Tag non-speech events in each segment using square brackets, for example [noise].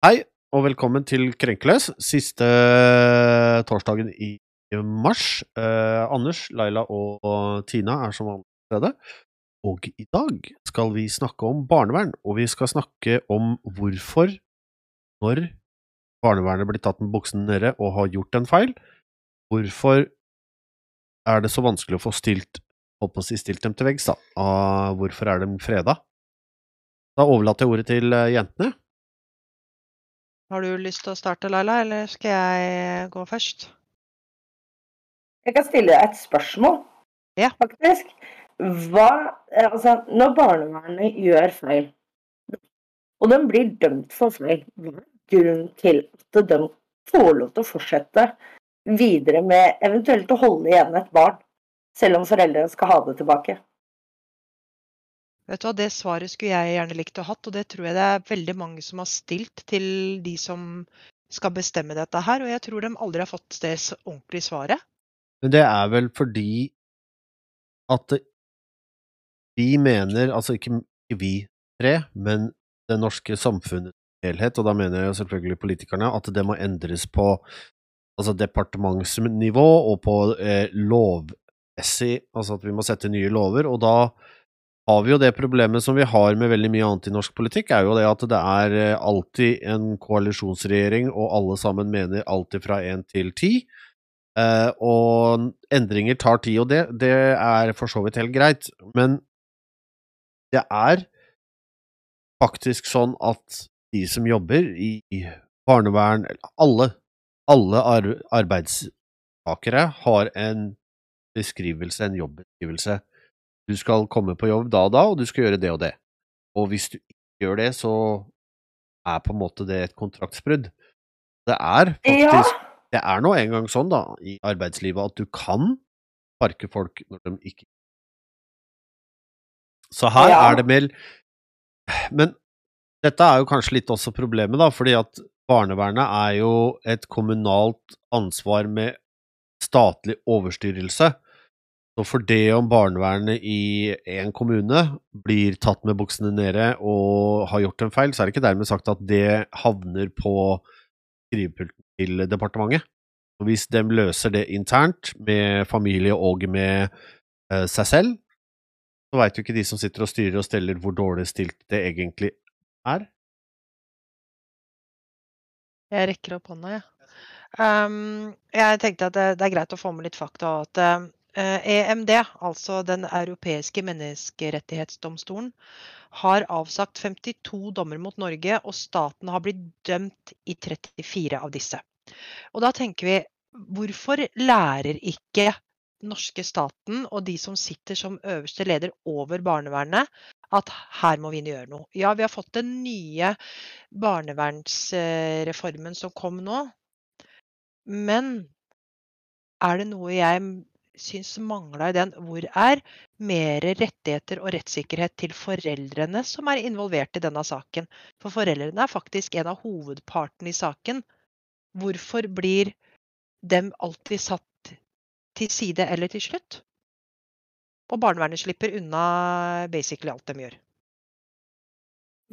Hei, og velkommen til Krenkeløs, siste torsdagen i mars. Eh, Anders, Laila og Tina er som vanlig til stede. Og i dag skal vi snakke om barnevern, og vi skal snakke om hvorfor, når barnevernet blir tatt med buksen nede og har gjort en feil, hvorfor er det så vanskelig å få stilt, å si, stilt dem til veggs, da? Ah, hvorfor er de freda? Da overlater jeg ordet til eh, jentene. Har du lyst til å starte, Laila, eller skal jeg gå først? Jeg kan stille deg et spørsmål, Ja. faktisk. Hva, eh, altså, når barnevernet gjør feil, og de blir dømt for feil, hva er grunnen til at de får lov til å fortsette videre med eventuelt å holde igjen et barn, selv om foreldrene skal ha det tilbake? Vet du hva, Det svaret skulle jeg gjerne likt å ha hatt, og det tror jeg det er veldig mange som har stilt til de som skal bestemme dette her, og jeg tror de aldri har fått det ordentlige svaret. Men det er vel fordi at vi mener, altså ikke, vi tre, men det norske samfunnet helhet, og da mener jeg selvfølgelig politikerne, at det må endres på altså departementsnivå og på eh, lovmessig, altså at vi må sette nye lover, og da har vi jo det problemet som vi har med veldig mye annet i norsk politikk, er jo det at det er eh, alltid en koalisjonsregjering, og alle sammen mener alltid fra én til ti. Eh, og endringer tar tid, og det, det er for så vidt helt greit, men det er faktisk sånn at de som jobber i barnevern, alle, alle arbeidstakere har en beskrivelse, en jobbeskrivelse. Du skal komme på jobb da og da, og du skal gjøre det og det. Og hvis du ikke gjør det, så er på en måte det et kontraktsbrudd. Det er Ja, faktisk det er nå engang sånn da, i arbeidslivet at du kan sparke folk når de ikke Så her Ja. er det mer Men dette er jo kanskje litt også problemet, da, fordi at barnevernet er jo et kommunalt ansvar med statlig overstyrelse. Så for det om barnevernet i en kommune blir tatt med buksene nede og har gjort en feil, så er det ikke dermed sagt at det havner på skrivepulten til departementet. Og hvis de løser det internt, med familie og med eh, seg selv, så veit jo ikke de som sitter og styrer og steller hvor dårlig stilt det egentlig er. Jeg rekker opp hånda, jeg. Um, jeg tenkte at det, det er greit å få med litt fakta. og At eh, EMD, altså Den europeiske menneskerettighetsdomstolen, har avsagt 52 dommer mot Norge, og staten har blitt dømt i 34 av disse. Og da tenker vi, hvorfor lærer ikke norske staten og de som sitter som øverste leder over barnevernet, at her må vi gjøre noe? Ja, vi har fått den nye barnevernsreformen som kom nå. Men er det noe jeg syns mangla i den? Hvor er mer rettigheter og rettssikkerhet til foreldrene som er involvert i denne saken? For foreldrene er faktisk en av hovedpartene i saken. Hvorfor blir dem alltid satt til side eller til slutt? Og barnevernet slipper unna basically alt de gjør.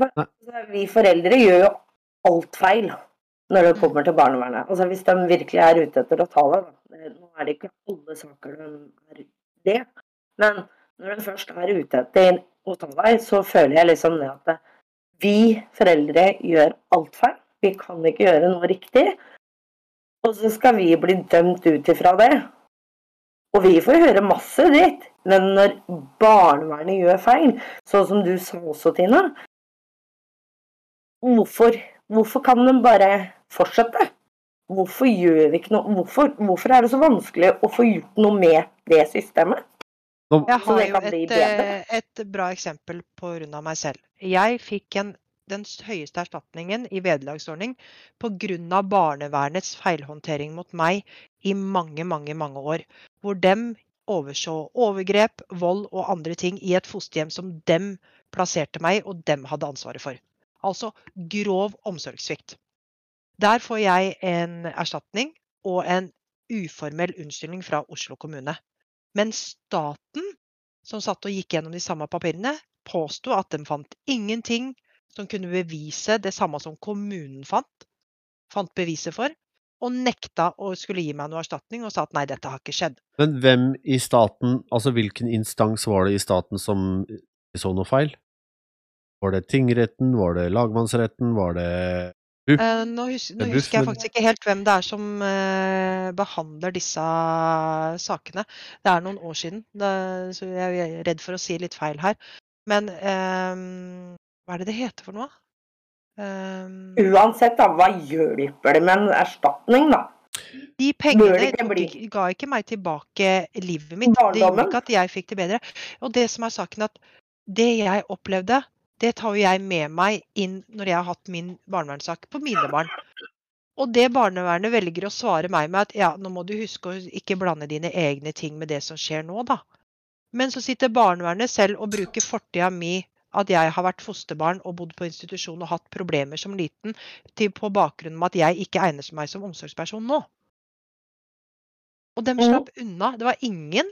Altså, Vi foreldre gjør jo alt feil når det kommer til barnevernet. Altså, hvis de virkelig er ute etter å ta det, da. Nå er det ikke alle saker de er det, men når de først er ute etter å ta deg, så føler jeg liksom det at vi foreldre gjør alt feil. Vi kan ikke gjøre noe riktig. Og så skal vi bli dømt ut ifra det. Og vi får høre masse dritt. Men når barnevernet gjør feil, sånn som du sa også, Tina, Hvorfor, hvorfor kan de bare fortsette? Hvorfor gjør vi ikke noe? Hvorfor, hvorfor er det så vanskelig å få gjort noe med det systemet? Jeg har jo et, eh, et bra eksempel på grunn av meg selv. Jeg fikk en, den høyeste erstatningen i vederlagsordning pga. barnevernets feilhåndtering mot meg i mange, mange, mange år. Hvor dem overså overgrep, vold og andre ting i et fosterhjem som dem plasserte meg og dem hadde ansvaret for. Altså grov omsorgssvikt. Der får jeg en erstatning og en uformell unnskyldning fra Oslo kommune. Men staten, som satt og gikk gjennom de samme papirene, påsto at de fant ingenting som kunne bevise det samme som kommunen fant, fant beviset for, og nekta å skulle gi meg noe erstatning og sa at nei, dette har ikke skjedd. Men hvem i staten, altså hvilken instans var det i staten som så noe feil? Var det tingretten, var det lagmannsretten, var det Uh, nå, hus nå er husker jeg faktisk ikke helt hvem det er som uh, behandler disse sakene. Det er noen år siden, det, så jeg er redd for å si litt feil her. Men uh, hva er det det heter for noe? Ehm, Uansett, da, hva hjelper det med en erstatning, da? de pengene ikke ga ikke meg tilbake livet mitt. Det gjorde ikke at jeg fikk det bedre. Og det som er saken, at det jeg opplevde, det tar jo jeg med meg inn når jeg har hatt min barnevernssak på mine barn. Og det barnevernet velger å svare meg med at ja, nå må du huske å ikke blande dine egne ting med det som skjer nå, da. Men så sitter barnevernet selv og bruker fortida mi, at jeg har vært fosterbarn og bodd på institusjon og hatt problemer som liten, til, på bakgrunn av at jeg ikke egner meg som omsorgsperson nå. Og dem slapp unna. Det var ingen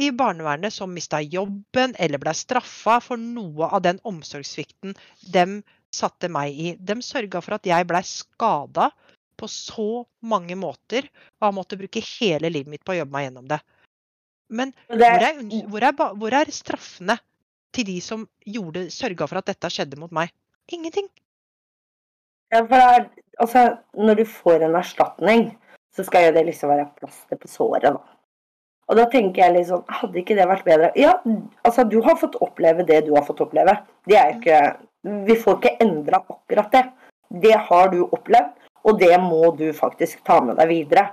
i barnevernet som mista jobben eller ble straffa for noe av den omsorgssvikten dem satte meg i. De sørga for at jeg blei skada på så mange måter og har måttet bruke hele livet mitt på å jobbe meg gjennom det. Men hvor er, hvor er, hvor er straffene til de som gjorde, sørga for at dette skjedde mot meg? Ingenting. Ja, for det er, altså, når du får en erstatning, så skal jo det liksom være plaster på såret, da. Og da tenker jeg liksom, hadde ikke det vært bedre? Ja, altså, du har fått oppleve det du har fått oppleve. Det er ikke Vi får ikke endra akkurat det. Det har du opplevd, og det må du faktisk ta med deg videre.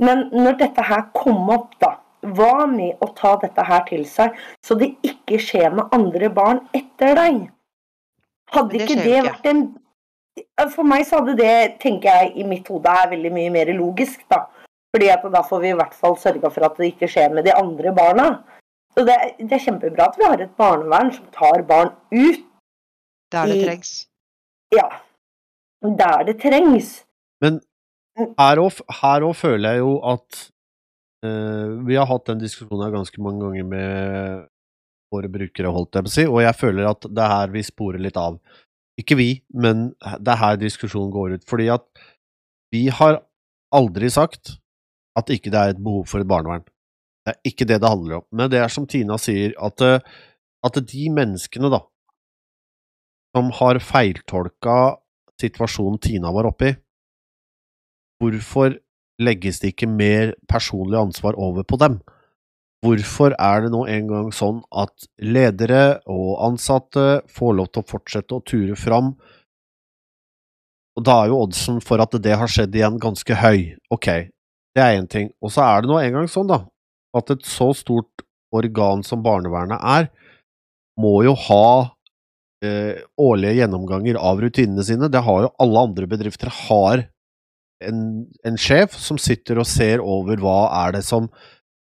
Men når dette her kom opp, da, hva med å ta dette her til seg, så det ikke skjer med andre barn etter deg? Hadde ikke det vært en for meg så hadde det, tenker jeg, i mitt hode er veldig mye mer logisk, da. Fordi at da får vi i hvert fall sørga for at det ikke skjer med de andre barna. Så det, er- det er kjempebra at vi har et barnevern som tar barn ut, Der det I- trengs. ja, der det trengs. Her òg her også føler jeg jo at uh, Vi har hatt den diskusjonen her ganske mange ganger med våre brukere, holdt jeg på å si, og jeg føler at det er her vi sporer litt av. Ikke vi, men det er her diskusjonen går ut. Fordi at vi har aldri sagt at ikke det er et behov for et barnevern. Det er ikke det det handler om. Men det er som Tina sier, at, eh, at de menneskene da, som har feiltolka situasjonen Tina var oppe i, Hvorfor legges det ikke mer personlig ansvar over på dem? Hvorfor er det nå en gang sånn at ledere og ansatte får lov til å fortsette å ture fram? Og da er jo oddsen for at det har skjedd igjen ganske høy. Ok, det er én ting. Og så er det nå en gang sånn, da, at et så stort organ som barnevernet er, må jo ha eh, årlige gjennomganger av rutinene sine. Det har jo alle andre bedrifter har en, en sjef som sitter og ser over hva er det som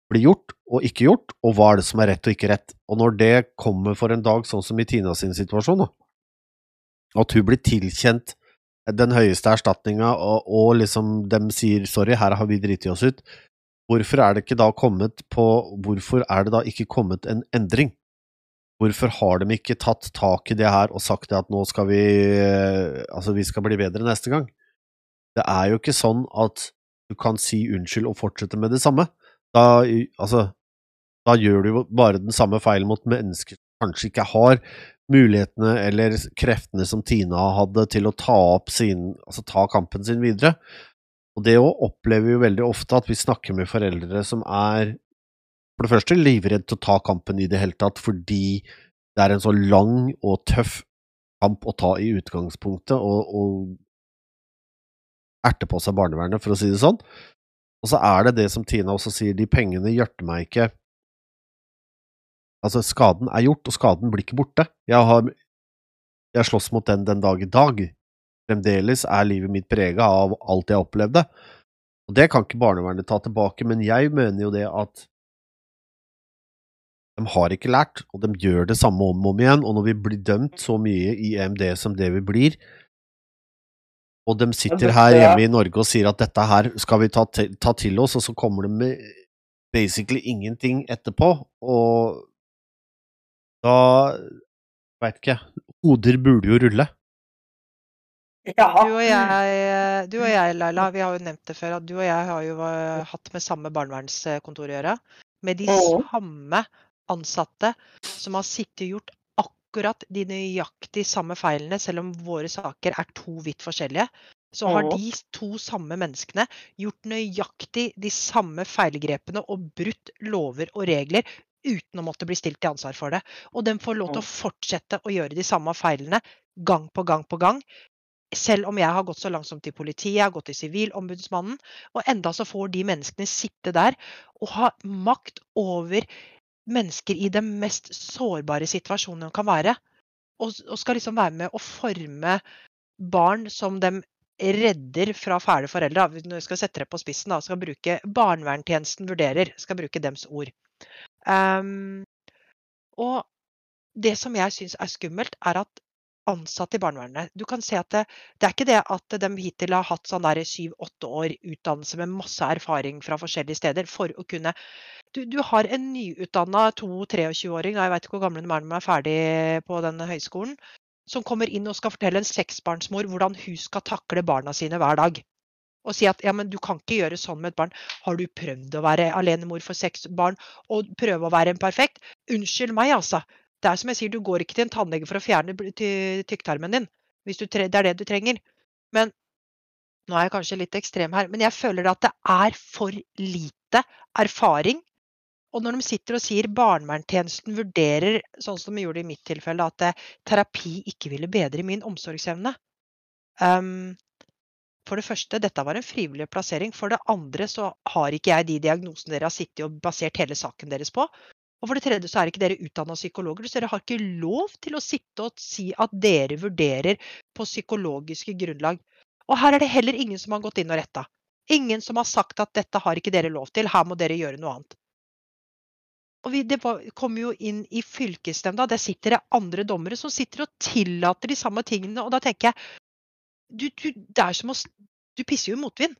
blir gjort og ikke gjort, og hva er det som er rett og ikke rett. Og når det kommer for en dag, sånn som i Tina sin situasjon, da, at hun blir tilkjent den høyeste erstatninga, og, og liksom dem sier sorry, her har vi driti oss ut, hvorfor er det ikke da kommet på Hvorfor er det da ikke kommet en endring? Hvorfor har de ikke tatt tak i det her og sagt at nå skal vi eh, Altså, vi skal bli bedre neste gang? Det er jo ikke sånn at du kan si unnskyld og fortsette med det samme. Da, altså, da gjør du jo bare den samme feilen mot mennesker som kanskje ikke har mulighetene eller kreftene som Tina hadde til å ta sin, altså ta kampen sin videre. Og det opplever vi jo veldig ofte at vi snakker med foreldre som er for det første livredd til å ta kampen i det hele tatt, fordi det er en så lang og tøff kamp å ta i utgangspunktet, og, og erte på seg barnevernet, for å si det sånn. Og så er det det som Tina også sier, de pengene hjerter meg ikke Altså, skaden er gjort, og skaden blir ikke borte. Jeg har jeg slåss mot den den dag i dag. Fremdeles er livet mitt prega av alt jeg opplevde. Og det kan ikke barnevernet ta tilbake, men jeg mener jo det at de har ikke lært, og de gjør det samme om og om igjen. Og når vi blir dømt så mye i EMD som det vi blir, og de sitter her hjemme i Norge og sier at dette her skal vi ta til, ta til oss, og så kommer de med basically ingenting etterpå, og da veit ikke jeg. Hoder burde jo rulle. Du og jeg, du og jeg, Laila, vi har jo nevnt det før, at du og jeg har jo eh, hatt med samme barnevernskontor å gjøre. Med de samme ansatte som har sittet og gjort akkurat de nøyaktig samme feilene, selv om våre saker er to vidt forskjellige. Så har de to samme menneskene gjort nøyaktig de samme feilgrepene og brutt lover og regler uten å måtte bli stilt til ansvar for det. Og de får lov til å fortsette å gjøre de samme feilene gang på gang på gang. Selv om jeg har gått så langt som til politiet, jeg har gått til Sivilombudsmannen, og enda så får de menneskene sitte der og ha makt over mennesker i den mest sårbare situasjonen de kan være. Og, og skal liksom være med å forme barn som de redder fra fæle foreldre. Når jeg skal sette det på spissen, da, skal bruke barnevernstjenesten vurderer, skal bruke dems ord. Um, og det som jeg syns er skummelt, er at ansatte i barnevernet Du kan se at det, det er ikke det at de hittil har hatt sånn syv-åtte år utdannelse med masse erfaring fra forskjellige steder for å kunne Du, du har en nyutdanna 22-23-åring, jeg vet ikke hvor gamle de er når de er ferdig på den høyskolen, som kommer inn og skal fortelle en seksbarnsmor hvordan hun skal takle barna sine hver dag. Og si at ja, men du kan ikke gjøre sånn med et barn. Har du prøvd å være alenemor for seks barn og prøve å være en perfekt? Unnskyld meg, altså. Det er som jeg sier, du går ikke til en tannlege for å fjerne tykktarmen din. Hvis det er det du trenger. Men nå er jeg kanskje litt ekstrem her, men jeg føler at det er for lite erfaring. Og når de sitter og sier barnevernstjenesten vurderer, sånn som de gjorde i mitt tilfelle, at eh, terapi ikke ville bedre min omsorgsevne. Um, for det første, dette var en frivillig plassering. For det andre så har ikke jeg de diagnosene dere har sittet og basert hele saken deres på. Og for det tredje så er ikke dere utdanna psykologer, så dere har ikke lov til å sitte og si at dere vurderer på psykologiske grunnlag. Og her er det heller ingen som har gått inn og retta. Ingen som har sagt at dette har ikke dere lov til, her må dere gjøre noe annet. Og vi, det kommer jo inn i fylkesnemnda, der sitter det andre dommere som sitter og tillater de samme tingene. Og da tenker jeg du, du, det er som å Du pisser jo i motvind.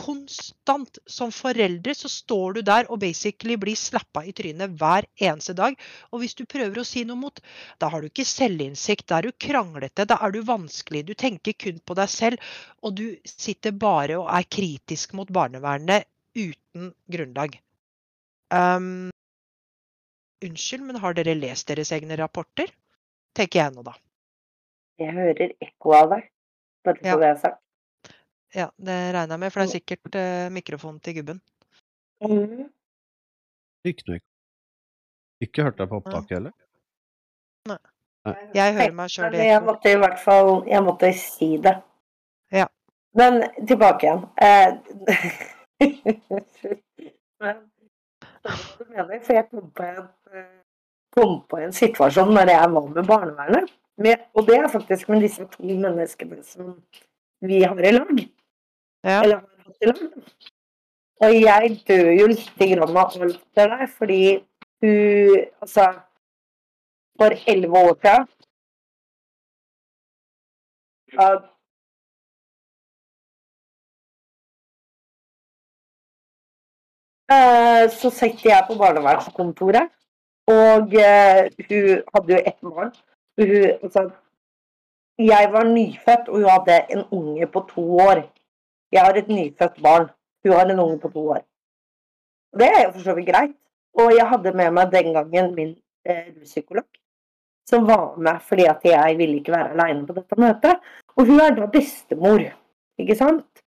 Konstant. Som foreldre så står du der og basically blir slappa i trynet hver eneste dag. Og hvis du prøver å si noe mot, da har du ikke selvinnsikt, da er du kranglete, da er du vanskelig. Du tenker kun på deg selv, og du sitter bare og er kritisk mot barnevernet uten grunnlag. Um, unnskyld, men har dere lest deres egne rapporter? Tenker jeg nå, da. Jeg hører ekko av deg. Bare så Ja. det er sagt. Ja, det regner jeg med, for det er sikkert eh, mikrofonen til gubben. Mm. Ikke noe. Ikke hørt deg på opptaket heller? Nei. Jeg hører meg sjøl Men i jeg måtte i hvert fall Jeg måtte si det. Ja. Men tilbake igjen. Eh, [laughs] Men for jeg kom på en, eh, kom på en situasjon når jeg var med barnevernet. Med, og det er faktisk med disse to menneskene som vi har i lag. Ja. Eller har hatt i lag. Og jeg dør jo litt grann av alt det der, fordi hun Altså, for elleve år siden at Eh, Så satt jeg på barnevernskontoret, og eh, hun hadde jo ett barn. Hun, altså, jeg var nyfødt, og hun hadde en unge på to år. Jeg har et nyfødt barn. Hun har en unge på to år. Det er jo for så vidt greit. Og jeg hadde med meg den gangen min eh, psykolog, som var med fordi at jeg ville ikke være aleine på dette møtet. Og hun er da bestemor, ikke sant?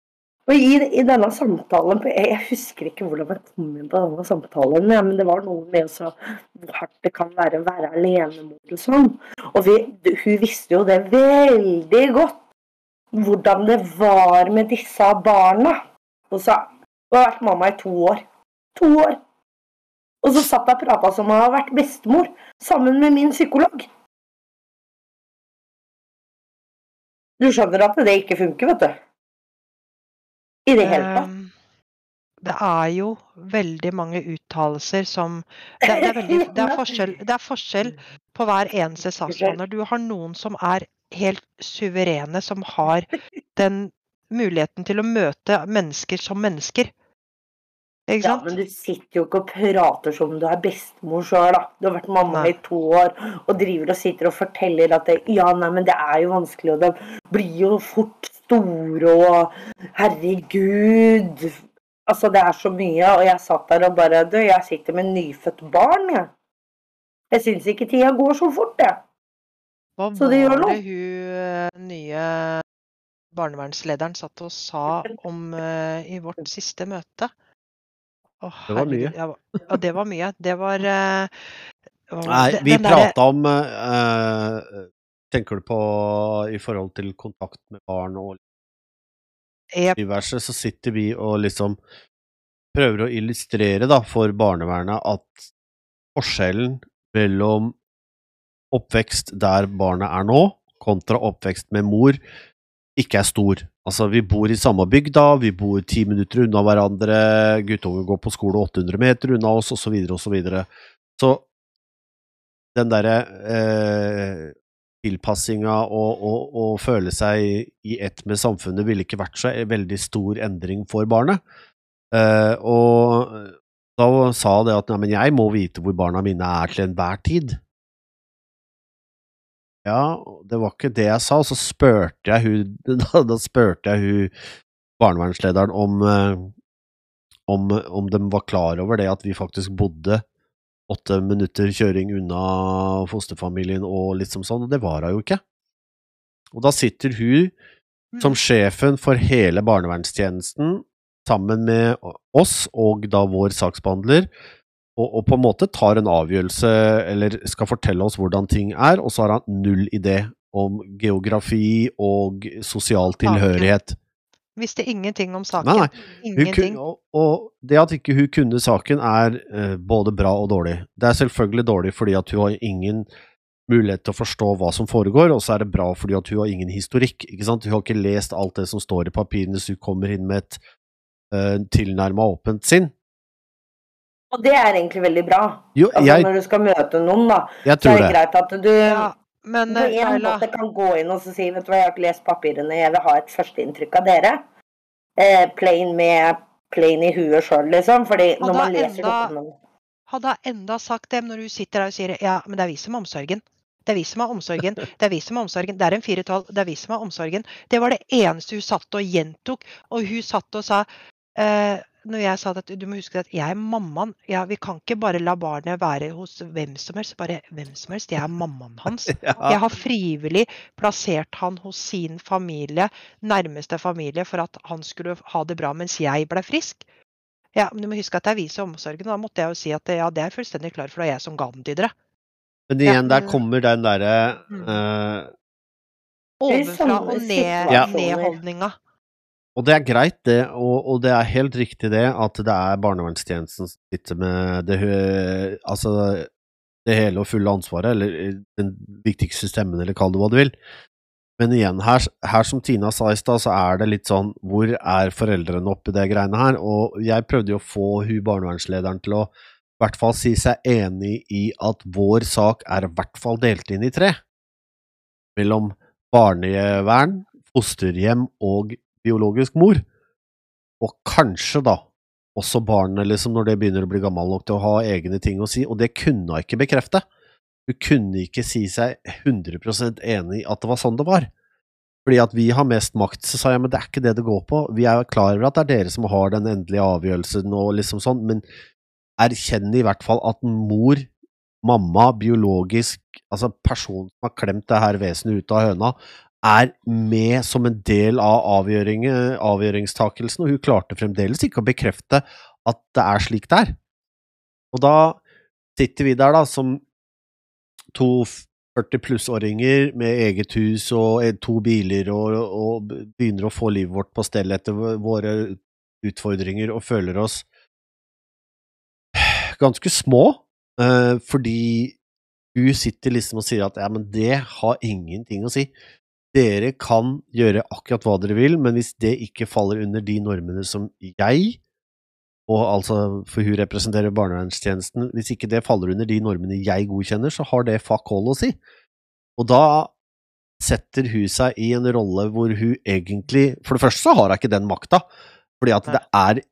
Og i, i denne samtalen Jeg husker ikke hvordan jeg kom inn på denne samtalen, ja, men det var noe med så, hvor hardt det kan være å være alenemor og sånn. Og vi, hun visste jo det veldig godt, hvordan det var med disse barna. Og så Hun har vært mamma i to år. To år! Og så satt jeg og prata som om jeg har vært bestemor, sammen med min psykolog. Du skjønner at det ikke funker, vet du. I det hele tatt. Um, det er jo veldig mange uttalelser som det, det, er veldig, det, er forskjell, det er forskjell på hver eneste saksbehandler. Du har noen som er helt suverene, som har den muligheten til å møte mennesker som mennesker. Ikke Ja, men du sitter jo ikke og prater som du er bestemor sjøl, da. Du har vært mamma Nei. i to år og driver og sitter og forteller at det, ja, nei, men det er jo vanskelig, og det blir jo fort store, og herregud. Altså, det er så mye, og jeg satt der og bare Du, jeg sitter med nyfødt barn, jeg. Jeg syns ikke tida går så fort, jeg. Hva Så det gjør noe. Hva var det hun eh, nye barnevernslederen satt og sa om uh, i vårt siste møte? Å, Det var mye. herregud, Ja, ja, det var mye. Det var uh, Nei, vi prata om eh, Tenker du på i forhold til kontakt med barn og yep. diverse, så sitter vi og liksom prøver å illustrere da for barnevernet at forskjellen mellom oppvekst der barnet er nå, kontra oppvekst med mor, ikke er stor. Altså, vi bor i samme bygda, vi bor ti minutter unna hverandre, guttungen går på skole 800 meter unna oss, osv., osv. Så, videre. så den derre eh, tilpassinga og, og, og føle seg i ett med samfunnet ville ikke vært så veldig stor endring for barnet. Eh, og da sa det at nei, men jeg må vite hvor barna mine er til enhver tid. Ja, det var ikke det jeg sa, og så spurte jeg hun [laughs] da, da spurte jeg hun barnevernslederen om, eh, om, om de var klar over det at vi faktisk bodde åtte minutter kjøring unna fosterfamilien og litt som sånn, og det var hun jo ikke. Og da sitter hun som sjefen for hele barnevernstjenesten sammen med oss og da vår saksbehandler, og, og på en måte tar en avgjørelse eller skal fortelle oss hvordan ting er, og så har han null idé om geografi og sosial tilhørighet. Visste ingenting om saken. Nei, nei. Ingenting. kun, og, og det at ikke hun kunne saken, er uh, både bra og dårlig. Det er selvfølgelig dårlig fordi at hun har ingen mulighet til å forstå hva som foregår, og så er det bra fordi at hun har ingen historikk. ikke sant? Hun har ikke lest alt det som står i papirene, så hun kommer inn med et uh, tilnærma åpent sinn. Og det er egentlig veldig bra. Jo, Altså, når du skal møte noen, da, jeg så er det det. greit at du Ja, men på eh, en måte kan gå inn og si vet du hva, jeg har ikke lest papirene, jeg vil ha et førsteinntrykk av dere. Eh, plain med plain i huet sjøl, liksom. Fordi hadde når man leser enda- dokumentet hadde jeg enda sagt det når du sitter der og sier ja, men det er vi som har omsorgen. Det er vi som har omsorgen. Det er vi som har omsorgen. Det er en 4-12. Det er vi som har omsorgen. Det var det eneste hun satt og gjentok. Og hun satt og sa eh, Når jeg sa at du må huske at jeg er mammaen Ja, vi kan ikke bare la barnet være hos hvem som helst. Bare hvem som helst. Jeg er mammaen hans. [laughs] Jeg har frivillig plassert han hos sin familie, nærmeste familie, for at han skulle ha det bra mens jeg ble frisk. Ja, men du må huske at det er vi som omsorgen. og Da måtte jeg jo si at ja, det er jeg fullstendig klar for, det er jeg som ga den til dere. men Ja, igjen, der kommer den derre Mm. uh, Ovenfra og ned, Ja. ned-holdninga. Og det er greit, det, og, og det er helt riktig det, at det er barnevernstjenesten som sitter med det, altså, det hele og fulle ansvaret, eller den viktigste stemmen, eller kall det hva du vil. Men igjen, her, her som Tina sa i stad, så er det litt sånn Hvor er foreldrene oppi det greiene her? Og jeg prøvde jo å få hun barnevernslederen til å i hvert fall si seg enig i at vår sak er i hvert fall delt inn i tre. Mellom barnevern, fosterhjem og biologisk mor. Og kanskje da også barnet, liksom, når det begynner å bli gammel nok til å ha egne ting å si, og det kunne hun ikke bekrefte. Hun kunne ikke si seg 100% enig i at det var sånn det var. Fordi at vi har mest makt, så sa jeg, men det er ikke det det går på. Vi er klar over at det er dere som har den endelige avgjørelsen og liksom sånn, men erkjenn i hvert fall at mor, mamma, biologisk, altså personen som har klemt det her vesenet ut av høna, er med som en del av avgjøringstakelsen, og hun klarte fremdeles ikke å bekrefte at det er slik det er. Og da sitter vi der da som to 40 plussåringer med eget hus og eh, to biler og, og begynner å få livet vårt på stell etter våre utfordringer og føler oss ganske små, eh, fordi hun sitter liksom og sier at ja, men det har ingenting å si. Dere kan gjøre akkurat hva dere vil, men hvis det ikke faller under de normene som jeg, og altså, for hun representerer barnevernstjenesten, hvis ikke det faller under de normene jeg godkjenner, så har det fuck all å si. Og da setter hun seg i en rolle hvor hun egentlig For det første så har hun ikke den makta, fordi at det er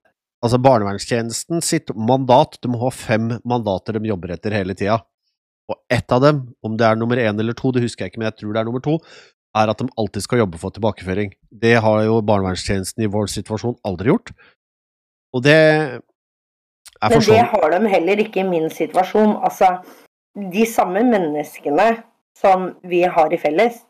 Altså, barnevernstjenesten sitt mandat De må ha fem mandater de jobber etter hele tida. Og ett av dem, om det er nummer én eller to, det husker jeg ikke, men jeg tror det er nummer to, er at de alltid skal jobbe for tilbakeføring. Det har jo barnevernstjenesten i vår situasjon aldri gjort. Og det er Men det har de heller ikke i min situasjon. Altså, de samme menneskene som vi har i felles,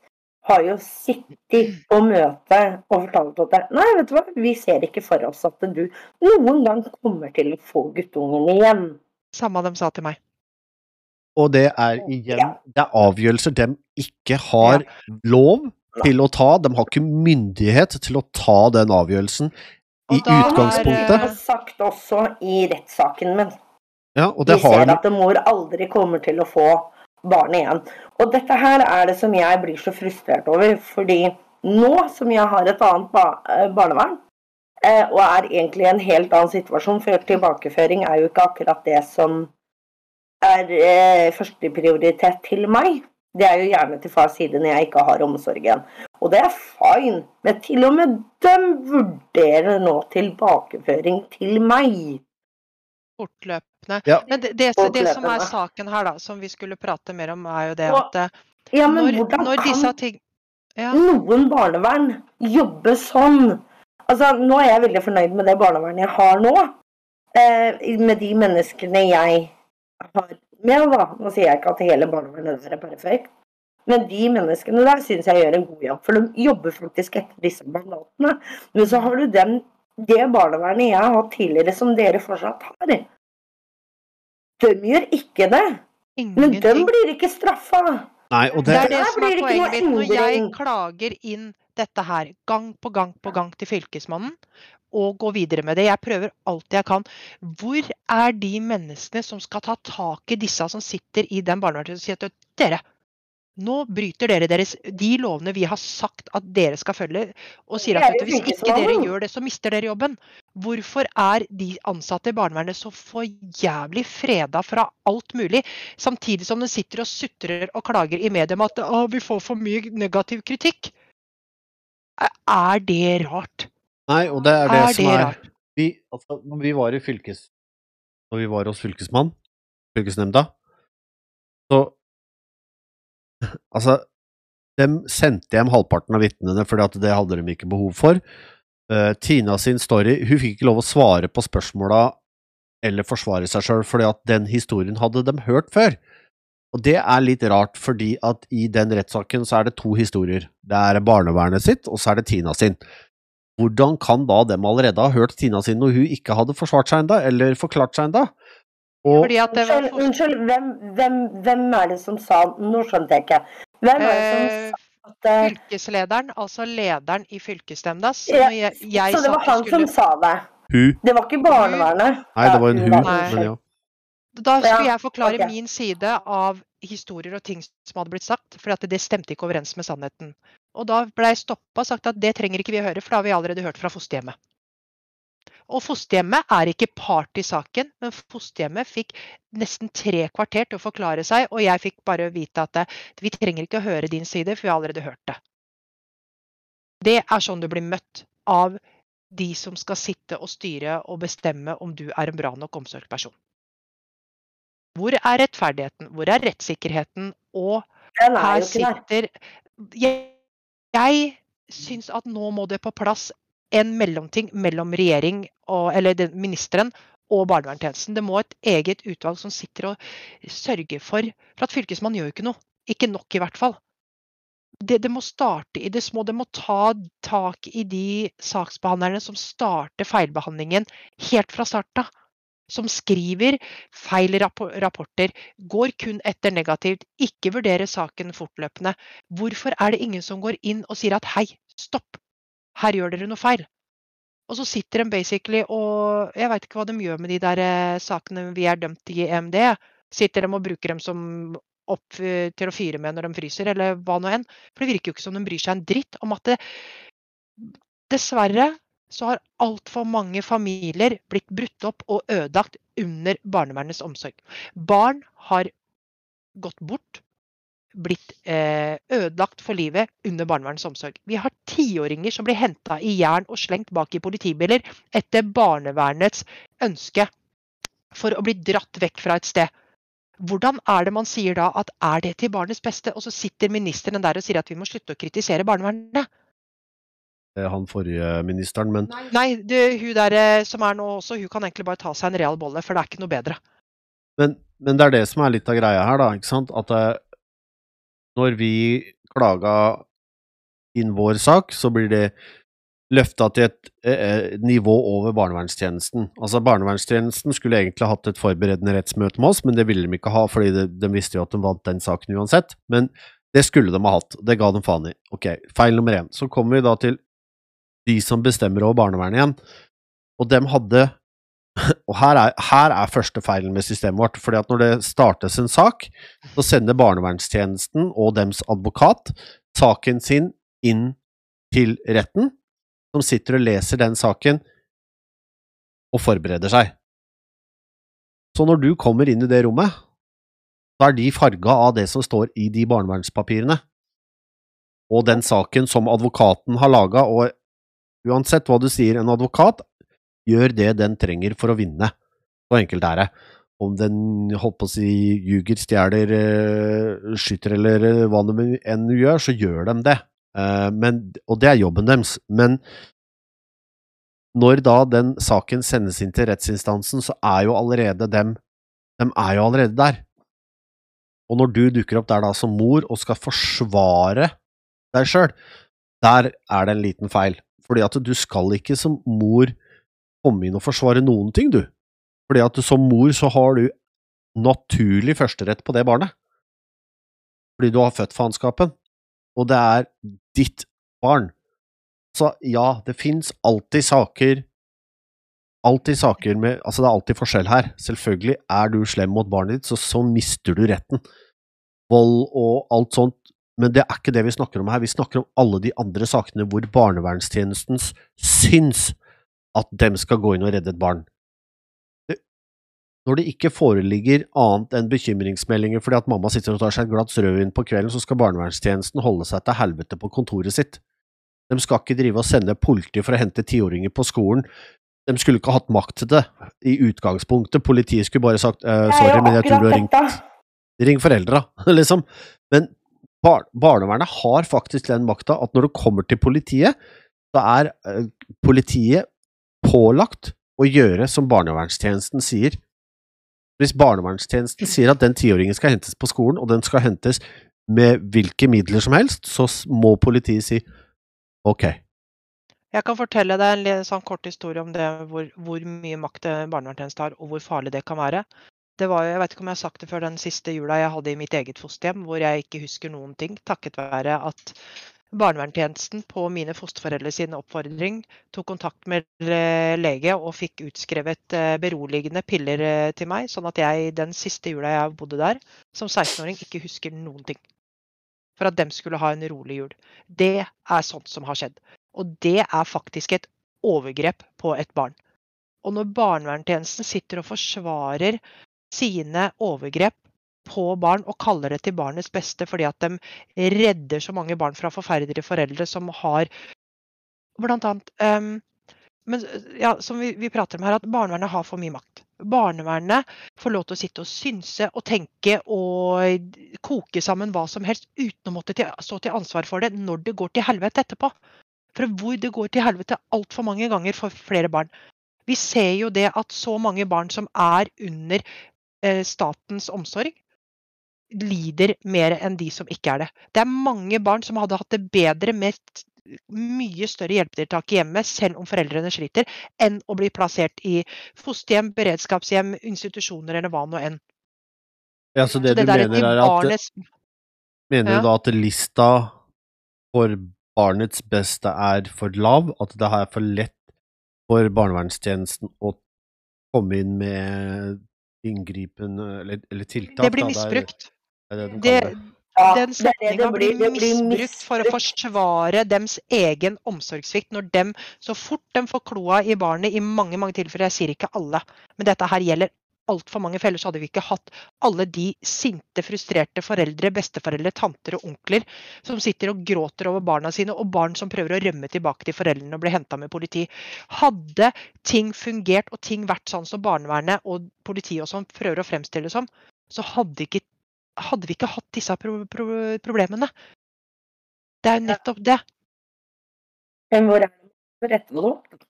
har jo sittet på møte og fortalt at det- Nei, vet du hva, vi ser ikke for oss at du noen gang kommer til å få guttungen igjen. Samme de sa til meg. Og det er igjen Ja. Det er avgjørelser de ikke har lov til å ta. De har ikke myndighet til å ta den avgjørelsen i Og da har utgangspunktet. Det er sagt også i rettssaken min. Ja, og Vi det har ser at mor aldri kommer til å få barn igjen. Og dette her er det som jeg blir så frustrert over, fordi nå som jeg har et annet ba eh, barnevern, eh, og er egentlig i en helt annen situasjon, for tilbakeføring er jo ikke akkurat det som er eh, førsteprioritet til meg. Det er jo gjerne til fars side når jeg ikke har omsorgen. Og det er fine, men til og med dem vurderer nå tilbakeføring til meg. fortløpende. Ja. Men det, det, det som er saken her, da, som vi skulle prate mer om, er jo det Og- at eh, Ja, men når, hvordan når kan disse ting ja, noen barnevern jobber sånn. Altså, nå er jeg veldig fornøyd med det barnevernet jeg har nå. Eh, med de menneskene jeg har med, da. Nå sier jeg ikke at hele barnevernet der er perfekt. Men de menneskene der syns jeg gjør en god jobb, for de jobber faktisk etter disse mandatene. Men så har du den, det barnevernet jeg har hatt tidligere, som dere fortsatt har. De gjør ikke det. Men de blir ikke straffa. Nei, og Det det er det som er poenget mitt. Når jeg klager inn dette her gang på gang på gang til Fylkesmannen, og gå videre med det, jeg prøver alt jeg kan, hvor er de menneskene som skal ta tak i disse som sitter i den barnevernet og sier at dere, nå bryter dere deres, de lovene vi har sagt at dere skal følge, og sier er at hvis ikke dere gjør det, så mister dere jobben. Hvorfor er de ansatte i barnevernet så for jævlig freda fra alt mulig, samtidig som de sitter og sutrer og klager i media om at vi får for mye negativ kritikk? Er det rart? Nei, og det er det Er som det er rart? vi, altså, når vi var i fylkes... Når vi var hos fylkesmann, fylkesnemnda, så [laughs] Altså, de sendte hjem halvparten av vitnene at det hadde de ikke behov for. Uh, Tina sin story Hun fikk ikke lov å svare på spørsmåla eller forsvare seg sjøl, fordi at den historien hadde de hørt før. Og det er litt rart, fordi at i den rettssaken så er det to historier. Det er barnevernet sitt, og så er det Tina sin. Hvordan kan da dem allerede ha hørt Tina sin når hun ikke hadde forsvart seg enda, eller forklart seg enda? Og Fordi at det var Unnskyld, hvem, hvem, hvem er det som sa Nå skjønte jeg ikke. Hvem er det som Eh, sa at eh, fylkeslederen, altså lederen i fylkesnemnda, så Ja, Så det var han skulle... som sa det? hun Det var ikke barnevernet? Nei, det var en hun, men ja. Da skulle jeg forklare okay. min side av historier og ting som hadde blitt sagt, for at det stemte ikke overens med sannheten. Og da ble jeg stoppa og sagt at det trenger ikke vi å høre, for det har vi allerede hørt fra fosterhjemmet. Og fosterhjemmet er ikke part i saken, men fosterhjemmet fikk nesten tre kvarter til å forklare seg, og jeg fikk bare vite at vi trenger ikke å høre din side, for vi har allerede hørt det. Det er sånn du blir møtt av de som skal sitte og styre og bestemme om du er en bra nok omsorgsperson. Hvor er rettferdigheten? Hvor er rettssikkerheten? Og er her sitter Jeg, syns at nå må det på plass en mellomting mellom regjering og, eller den, ministeren og barnevernstjenesten. Det må et eget utvalg som sitter og sørger for For at fylkesmannen gjør jo ikke noe. Ikke nok, i hvert fall. Det, det må starte i det små. Det må ta tak i de saksbehandlerne som starter feilbehandlingen helt fra starten av. Som skriver feil rapporter, går kun etter negativt, ikke vurderer saken fortløpende. Hvorfor er det ingen som går inn og sier at hei, stopp, her gjør dere noe feil? Og så sitter de basically og Jeg veit ikke hva de gjør med de der eh, sakene vi er dømt i EMD. Sitter de og bruker dem som opp eh, til å fyre med når de fryser, eller hva nå enn. For det virker jo ikke som de bryr seg en dritt om at det Dessverre så har altfor mange familier blitt brutt opp og ødelagt under barnevernets omsorg. Barn har gått bort. blitt eh, ødelagt for livet under barnevernets omsorg. Vi har tiåringer som blir henta i jern og slengt bak i politibiler etter barnevernets ønske for å bli dratt vekk fra et sted. Hvordan er det man sier da at er det til barnets beste? Og så sitter ministeren der og sier at vi må slutte å kritisere barnevernet. Eh, Han forrige ministeren, men Nei, det, hun der eh, som er nå også, hun kan egentlig bare ta seg en real bolle, for det er ikke noe bedre. Men, men det er det som er litt av greia her, da. ikke sant? At eh, når vi klaga inn vår sak, så blir det løfta til et eh, nivå over barnevernstjenesten. Altså Barnevernstjenesten skulle egentlig hatt et forberedende rettsmøte med oss, men det ville de ikke ha, fordi de, de visste jo at de vant den saken uansett. Men det skulle de ha hatt. Det ga de faen i. Ok, feil nummer én. Så kommer vi da til de som bestemmer over barnevernet igjen, og dem hadde [laughs] og her er, her er første feilen med systemet vårt. fordi at når det startes en sak, så sender barnevernstjenesten og dems advokat saken sin inn til retten, som sitter og leser den saken og forbereder seg. Så når du kommer inn i det rommet, så er de farga av det som står i de barnevernspapirene, og den saken som advokaten har laga, og uansett hva du sier, en advokat gjør det den trenger for å vinne. Så enkelt er det. Om den holdt på å si ljuger, stjeler, eh, skyter eller eh, hva de enn gjør, så gjør de det. Eh, Men, og det er jobben deres. Men når da den saken sendes inn til rettsinstansen, så er jo allerede dem De er jo allerede der. Og når du dukker opp der da som mor og skal forsvare deg sjøl, der er det en liten feil. Fordi at du skal ikke som mor komme inn og forsvare noen ting, du. Fordi at som mor så har du naturlig førsterett på det barnet. Fordi du har født faenskapen, og det er ditt barn. Så ja, det fins alltid saker Alltid saker med Altså, det er alltid forskjell her. Selvfølgelig, er du slem mot barnet ditt, så, så mister du retten. Vold og alt sånt. Men det er ikke det vi snakker om her. Vi snakker om alle de andre sakene hvor barnevernstjenesten syns at dem skal gå inn og redde et barn. Det, når det ikke foreligger annet enn bekymringsmeldinger fordi at mamma sitter og tar seg et glass rødvin på kvelden, så skal barnevernstjenesten holde seg til helvete på kontoret sitt. De skal ikke drive og sende politi for å hente tiåringer på skolen. De skulle ikke hatt makt til det i utgangspunktet. Politiet skulle bare sagt uh, sorry, men jeg tror du har ringt Ring foreldra, [laughs] liksom. Men bar barnevernet har faktisk den makta at når det kommer til politiet, så er eh, politiet pålagt å gjøre som barnevernstjenesten sier. Hvis barnevernstjenesten sier at den tiåringen skal hentes på skolen, og den skal hentes med hvilke midler som helst, så må politiet si ok. Jeg kan fortelle deg en sånn kort historie om det, hvor, hvor mye makt barnevernstjenesten har, og hvor farlig det kan være. Det var, jeg vet ikke om jeg har sagt det før den siste jula jeg hadde i mitt eget fosterhjem, hvor jeg ikke husker noen ting, takket være at barnevernstjenesten på mine fosterforeldre sin oppfordring tok kontakt med eh, lege og fikk utskrevet eh, beroligende piller eh, til meg, sånn at jeg den siste jula jeg bodde der, som 16-åring ikke husker noen ting. For at dem skulle ha en rolig jul. Det er sånt som har skjedd. Og det er faktisk et overgrep på et barn. Og når barnevernstjenesten sitter og forsvarer sine overgrep på barn og kaller det til barnets beste fordi at de redder så mange barn fra forferdelige foreldre som har blant annet um, men ja, som vi, vi prater om her, at barnevernet har for mye makt. Barnevernet får lov til å sitte og synse og tenke og koke sammen hva som helst uten å måtte til, stå til ansvar for det når det går til helvete etterpå. For hvor det går til helvete altfor mange ganger for flere barn. Vi ser jo det at så mange barn som er under statens omsorg, lider mer enn de som ikke er det. Det er mange barn som hadde hatt det bedre med mye større hjelpetiltak i hjemmet, selv om foreldrene sliter, enn å bli plassert i fosterhjem, beredskapshjem, institusjoner eller hva nå enn. Ja, så det, Så det du mener er at barnets Mener Ja. du da at lista for barnets beste er for lav? At det er for lett for barnevernstjenesten å komme inn med inngripen eller, eller tiltak? Det blir da? misbrukt. Det er det de Det. Ja, den det er setninga blir blir misbrukt for å forsvare dems egen omsorgssvikt. Når dem, så fort de får kloa i barnet i mange mange tilfeller, jeg sier ikke alle, men dette her gjelder altfor mange feller, så hadde vi ikke hatt alle de sinte, frustrerte foreldre, besteforeldre, tanter og onkler som sitter og gråter over barna sine, og barn som prøver å rømme tilbake til foreldrene og bli henta med politi. Hadde ting fungert og ting vært sånn som barnevernet og politiet og sånn prøver å fremstille det som, så hadde, ikke, hadde vi ikke hatt disse pro pro problemene. Det er jo nettopp det. Men hvor er det retter det? opp?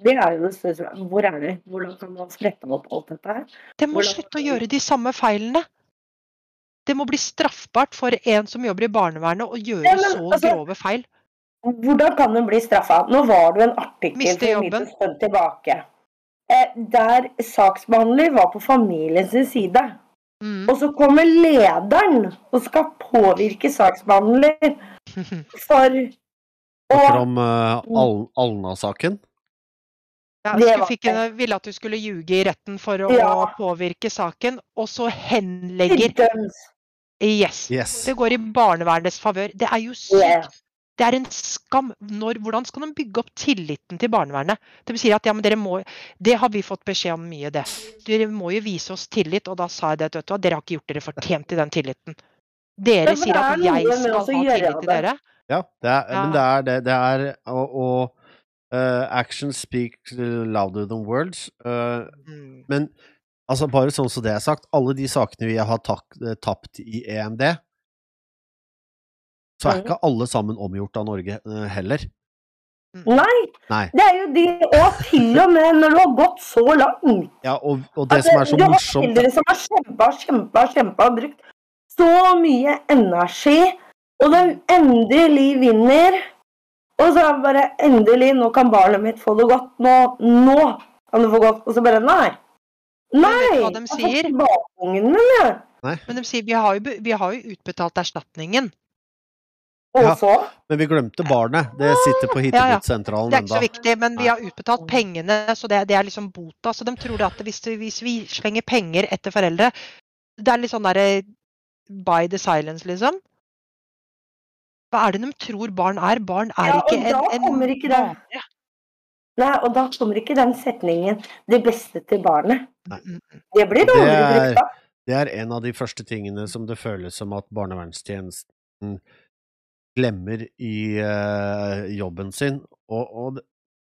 Det er jo det største Hvor er det? Hvordan kan man sprette opp alt dette her? Det må Hvordan- slutte å gjøre de samme feilene. Det må bli straffbart for en som jobber i barnevernet å gjøre Ja, men så altså- grove feil. Hvordan kan hun bli straffa? Nå var det jo en artikkel for en stund tilbake eh, der saksbehandler var på familiens side. Mm. Og så kommer lederen og skal påvirke saksbehandler [laughs] for Snakker å om uh, Al Alna-saken. Ja, henne, ville at du skulle ljuge i retten for å Ja. påvirke saken, og så henlegger. Yes. Yes. Det går i barnevernets favør. Det er jo Yeah. sykt. Det er en skam. Når, hvordan skal de bygge opp tilliten til barnevernet? De sier at ja, men dere må Det har vi fått beskjed om mye, det. Dere må jo vise oss tillit. Og da sa jeg det, vet du hva, dere har ikke gjort dere fortjent til den tilliten. Dere sier at jeg skal ha tillit til dere. Ja, det er, Ja. men det er det. Det er å, å uh, Action speaks louder than words. Uh, Mm. men altså, bare sånn som det er sagt, alle de sakene vi har eh, tapt i EMD, så er Mhm. ikke alle sammen omgjort av Norge uh, heller. Nei, Nei. det er jo de Og til og med når du har gått så langt. Ja, og, og det Altså, som er så du har morsomt foreldre som har kjempa, kjempa, kjempa og brukt så mye energi, og de endelig vinner. Og så er det bare endelig, nå kan barnet mitt få det godt. Nå, nå kan du få godt. Og så bare nei. Nei! hva de jeg har fått tilbake ungen min, jeg. Men de sier vi har, jo, vi har jo utbetalt erstatningen. Og Ja. Men vi glemte barnet. Det sitter på Ja, ja. Hittegodssentralen Det er ikke så viktig, men vi har utbetalt pengene, så det, det er liksom bota. Så de tror det at hvis, hvis vi slenger penger etter foreldre Det er litt sånn derre by the silence, liksom. Hva er det de tror barn er? Barn er Ja, og ikke en, da en kommer ikke den. Ja. Nei, og da kommer ikke den setningen 'det beste til barnet'. Nei. Mm, mm. Det blir dårligere er- brukt da. Det er en av de første tingene som det føles som at barnevernstjenesten glemmer i uh, jobben sin. Og, og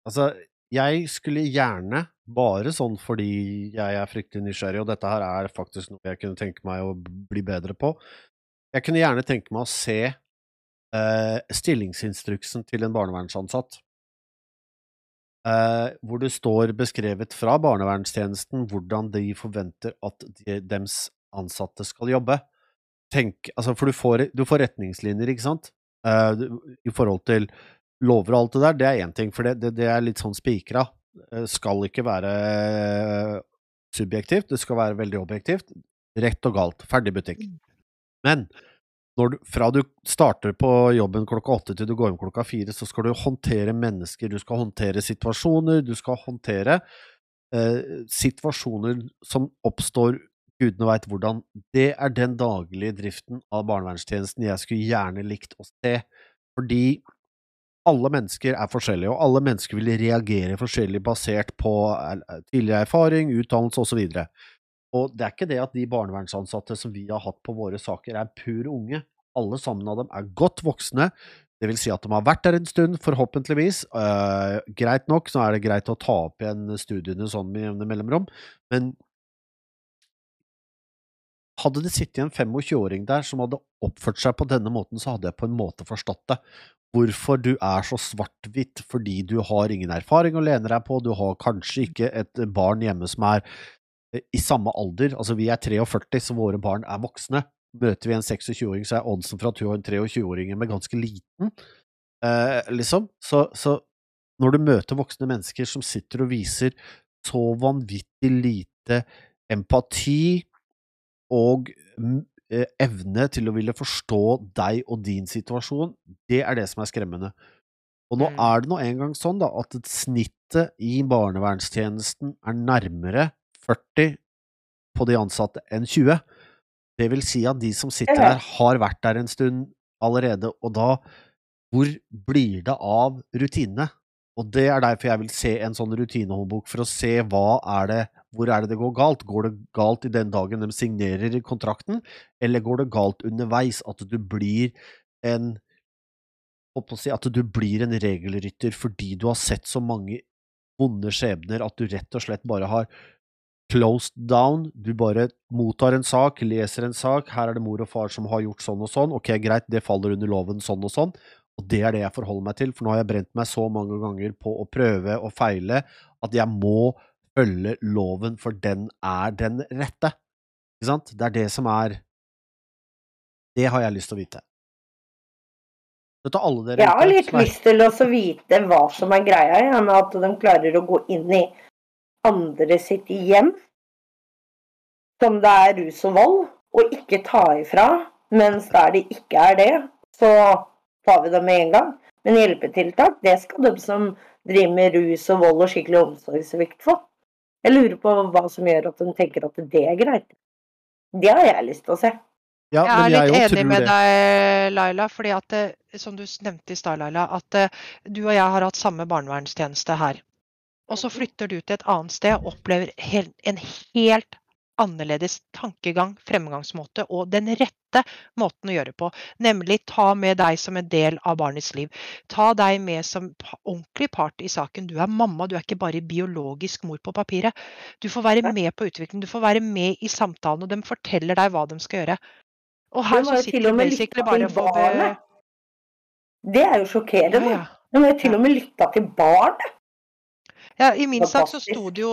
altså, jeg skulle gjerne, bare sånn fordi jeg er fryktelig nysgjerrig, og dette her er faktisk noe jeg kunne tenke meg å bli bedre på, jeg kunne gjerne tenke meg å se eh, stillingsinstruksen til en barnevernsansatt. Eh, hvor det står beskrevet fra barnevernstjenesten hvordan de forventer at de, dems ansatte skal jobbe. Tenk, altså for du får, du får retningslinjer, ikke sant? Eh, I forhold til lover og alt det der, det er én ting, for det, det, det er litt sånn spikra. Eh, skal ikke være eh, subjektivt, det skal være veldig objektivt. Rett og galt. Ferdig butikk. Men når du, fra du starter på jobben klokka åtte til du går hjem klokka fire, så skal du håndtere mennesker, du skal håndtere situasjoner, du skal håndtere eh, situasjoner som oppstår gudene veit hvordan. Det er den daglige driften av barnevernstjenesten jeg skulle gjerne likt å se, fordi alle mennesker er forskjellige, og alle mennesker vil reagere forskjellig basert på eh, tidligere erfaring, utdannelse osv. Og det er ikke det at de barnevernsansatte som vi har hatt på våre saker, er pur unge. Alle sammen av dem er godt voksne. Det vil si at de har vært der en stund, forhåpentligvis. Uh, greit nok, så er det greit å ta opp igjen studiene sånn med jevne mellomrom, men hadde det sittet en 25-åring der som hadde oppført seg på denne måten, så hadde jeg på en måte forstått det. Hvorfor du er så svart-hvitt fordi du har ingen erfaring å lene deg på, du har kanskje ikke et barn hjemme som er i samme alder, altså vi er 43, så våre barn er voksne. Møter vi en 26-åring, så er oddsen for at hun har en 23-åring med ganske liten, eh, liksom. Så, så når du møter voksne mennesker som sitter og viser så vanvittig lite empati og mm, eh, evne til å ville forstå deg og din situasjon, det er det som er skremmende. Og nå Mm. er det nå engang sånn da, at snittet i barnevernstjenesten er nærmere 40 på de ansatte enn 20. Det vil si at de som sitter der, har vært der en stund allerede, og da hvor blir det av rutinene? Og det er derfor jeg vil se en sånn rutinehåndbok, for å se hva er det, hvor er det det går galt. Går det galt i den dagen de signerer kontrakten, eller går det galt underveis? At du blir en si, At du blir en regelrytter fordi du har sett så mange vonde skjebner at du rett og slett bare har closed down. Du bare mottar en sak, leser en sak, her er det mor og far som har gjort sånn og sånn, ok, greit, det faller under loven sånn og sånn, og det er det jeg forholder meg til, for nå har jeg brent meg så mange ganger på å prøve og feile at jeg må følge loven, for den er den rette. Ikke sant? Det er det som er Det har jeg lyst til å vite. Dette alle dere Jeg har litt lyst til å vite hva som er greia, ja, med at de klarer å gå inn i andre sitt hjem, som det er rus og vold, og ikke ta ifra, mens der det ikke er det, så tar vi det med en gang. Men hjelpetiltak, det skal de som driver med rus og vold og skikkelig omsorgssvikt få. Jeg lurer på hva som gjør at de tenker at det er greit. Det har jeg lyst til å se. Ja, Jeg er litt jeg enig med det. deg, Laila, fordi at som du nevnte i stad, Laila, at eh, du og jeg har hatt samme barnevernstjeneste her. Og så flytter du til et annet sted og opplever en helt annerledes tankegang, fremgangsmåte og den rette måten å gjøre på. Nemlig ta med deg som en del av barnets liv. Ta deg med som ordentlig part i saken. Du er mamma, du er ikke bare biologisk mor på papiret. Du får være med på utviklingen, du får være med i samtalen, og de forteller deg hva de skal gjøre. Og her så sitter du sikkert basically bare og får. Det er jo sjokkerende. ja. ja. Nå må jeg til og med lytta til barnet. Ja, I min sak så sto det jo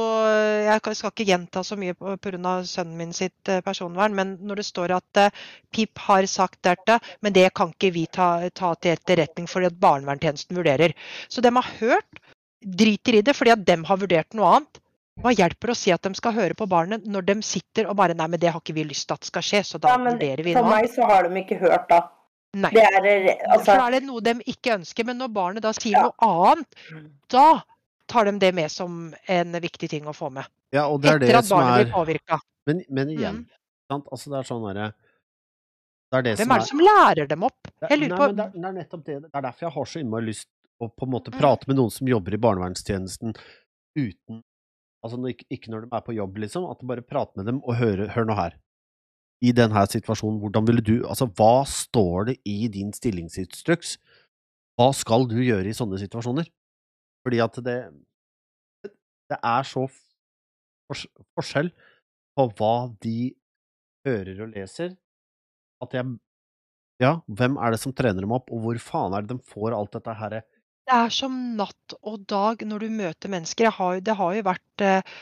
Jeg skal ikke gjenta så mye pga. sønnen min sitt eh, personvern, men når det står at eh, PIP har sagt dette, men det kan ikke vi ta, ta til etterretning fordi at barnevernstjenesten vurderer. Så de har hørt, driter i det fordi at de har vurdert noe annet. Hva hjelper å si at de skal høre på barnet når de sitter og bare Nei, men det har ikke vi lyst til at skal skje, så da Ja, men vurderer vi for noe annet. meg så har de ikke hørt, da. Nei. Det er altså... For da er det noe de ikke ønsker. Men når barnet da sier Ja. noe annet, da tar de det med som en viktig ting å få med. Ja, og det er Etter det at barnet er blir påvirka. Men, men igjen, Mm. sant? Altså, det er sånn derre Det er det Hvem som er det som lærer dem opp? Jeg lurer på men det, er- nettopp det. Det er derfor jeg har så innmari lyst å på en måte Mm. prate med noen som jobber i barnevernstjenesten uten Altså ikke når de er på jobb, liksom. At du bare prater med dem og hører Hør nå her. I denne situasjonen, hvordan ville du Altså, hva står det i din stillingsinstruks? Hva skal du gjøre i sånne situasjoner? Fordi at det Det er så forskjell på hva de hører og leser, at jeg ja, hvem er det som trener dem opp, og hvor faen er det de får alt dette herre Det er som natt og dag når du møter mennesker. Har, det har jo vært eh,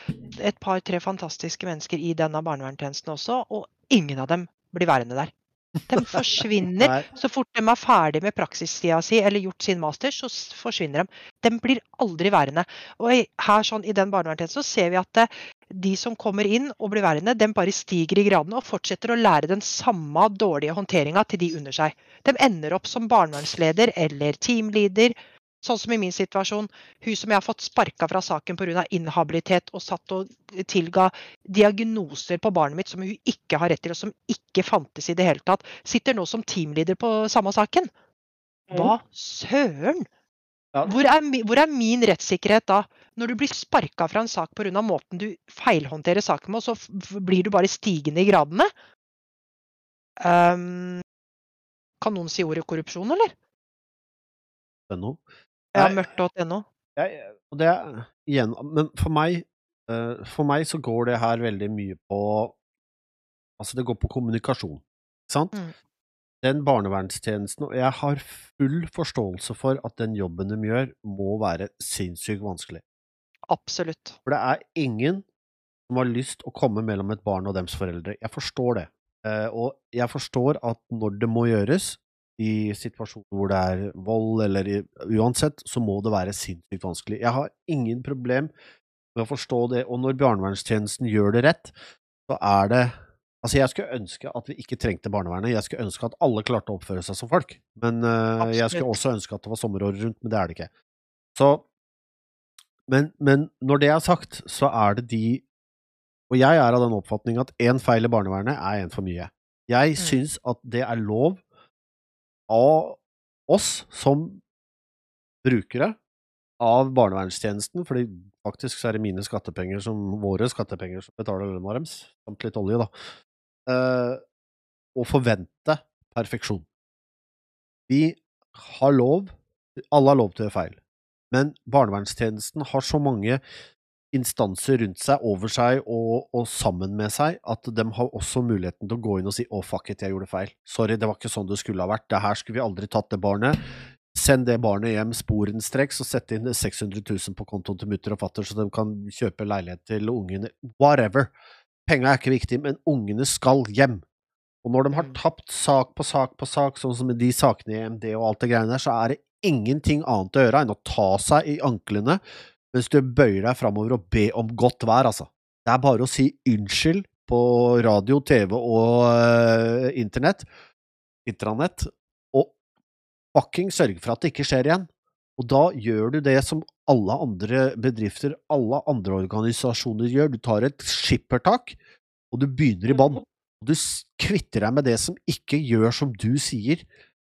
et par-tre fantastiske mennesker i denne barnevernstjenesten også, og ingen av dem blir værende der. De forsvinner. Så fort de er ferdig med praksistida si eller gjort sin master, så forsvinner de. De blir aldri værende. Og her sånn, i den barnevernstjenesten så ser vi at eh, de som kommer inn og blir værende, de bare stiger i gradene og fortsetter å lære den samme dårlige håndteringa til de under seg. De ender opp som barnevernsleder eller teamleader. Sånn som i min situasjon. Hun som jeg har fått sparka fra saken pga. inhabilitet og satt og tilga diagnoser på barnet mitt som hun ikke har rett til, og som ikke fantes i det hele tatt, sitter nå som teamleader på samme saken. Hva søren? Ja. Hvor er, hvor er min rettssikkerhet da? Når du blir sparka fra en sak pga. måten du feilhåndterer saken med, og så blir du bare stigende i gradene? Um, kan noen si ordet korrupsjon, eller? ennå. Ja, mørkt.no. Det igjen Men for meg eh, For meg så går det her veldig mye på Altså, det går på kommunikasjon, ikke sant? Mm. Den barnevernstjenesten Og jeg har full forståelse for at den jobben de gjør, må være sinnssykt vanskelig. Absolutt. For det er ingen som har lyst å komme mellom et barn og dems foreldre. Jeg forstår det. Eh, og jeg forstår at når det må gjøres, i situasjoner hvor det er vold eller i, uansett, så må det være sinnssykt vanskelig. Jeg har ingen problem med å forstå det, og når barnevernstjenesten gjør det rett, så er det Altså, jeg skulle ønske at vi ikke trengte barnevernet, jeg skulle ønske at alle klarte å oppføre seg som folk, men uh, jeg skulle også ønske at det var sommeråret rundt, men det er det ikke. Så men, men når det er sagt, så er det de Og jeg er av den oppfatning at én feil i barnevernet er én for mye. Jeg Mm. syns at det er lov av oss som brukere av barnevernstjenesten, fordi faktisk så er det mine skattepenger som våre skattepenger som betaler lønna deres, samt litt olje, da, eh, å forvente perfeksjon. Vi har lov, alle har lov til å gjøre feil, men barnevernstjenesten har så mange instanser rundt seg, over seg og, og, sammen med seg, at de har også muligheten til å gå inn og si 'å, oh, fuck it, jeg gjorde feil'. Sorry, det var ikke sånn det skulle ha vært. Det her skulle vi aldri tatt det barnet. Send det barnet hjem sporenstreks og sett inn 600 000 på kontoen til mutter og fatter, så de kan kjøpe leilighet til ungene. Whatever. Penga er ikke viktig, men ungene skal hjem. Og når de har mm. tapt sak på sak på sak, sånn som de sakene i EMD og alt det greiene der, så er det ingenting annet å gjøre enn å ta seg i anklene mens du bøyer deg framover og be om godt vær, altså. Det er bare å si unnskyld på radio, TV og uh, internett, intranett, og fucking sørge for at det ikke skjer igjen. Og da gjør du det som alle andre bedrifter, alle andre organisasjoner gjør. Du tar et skippertak, og du begynner i bånn. Og du kvitter deg med det som ikke gjør som du sier.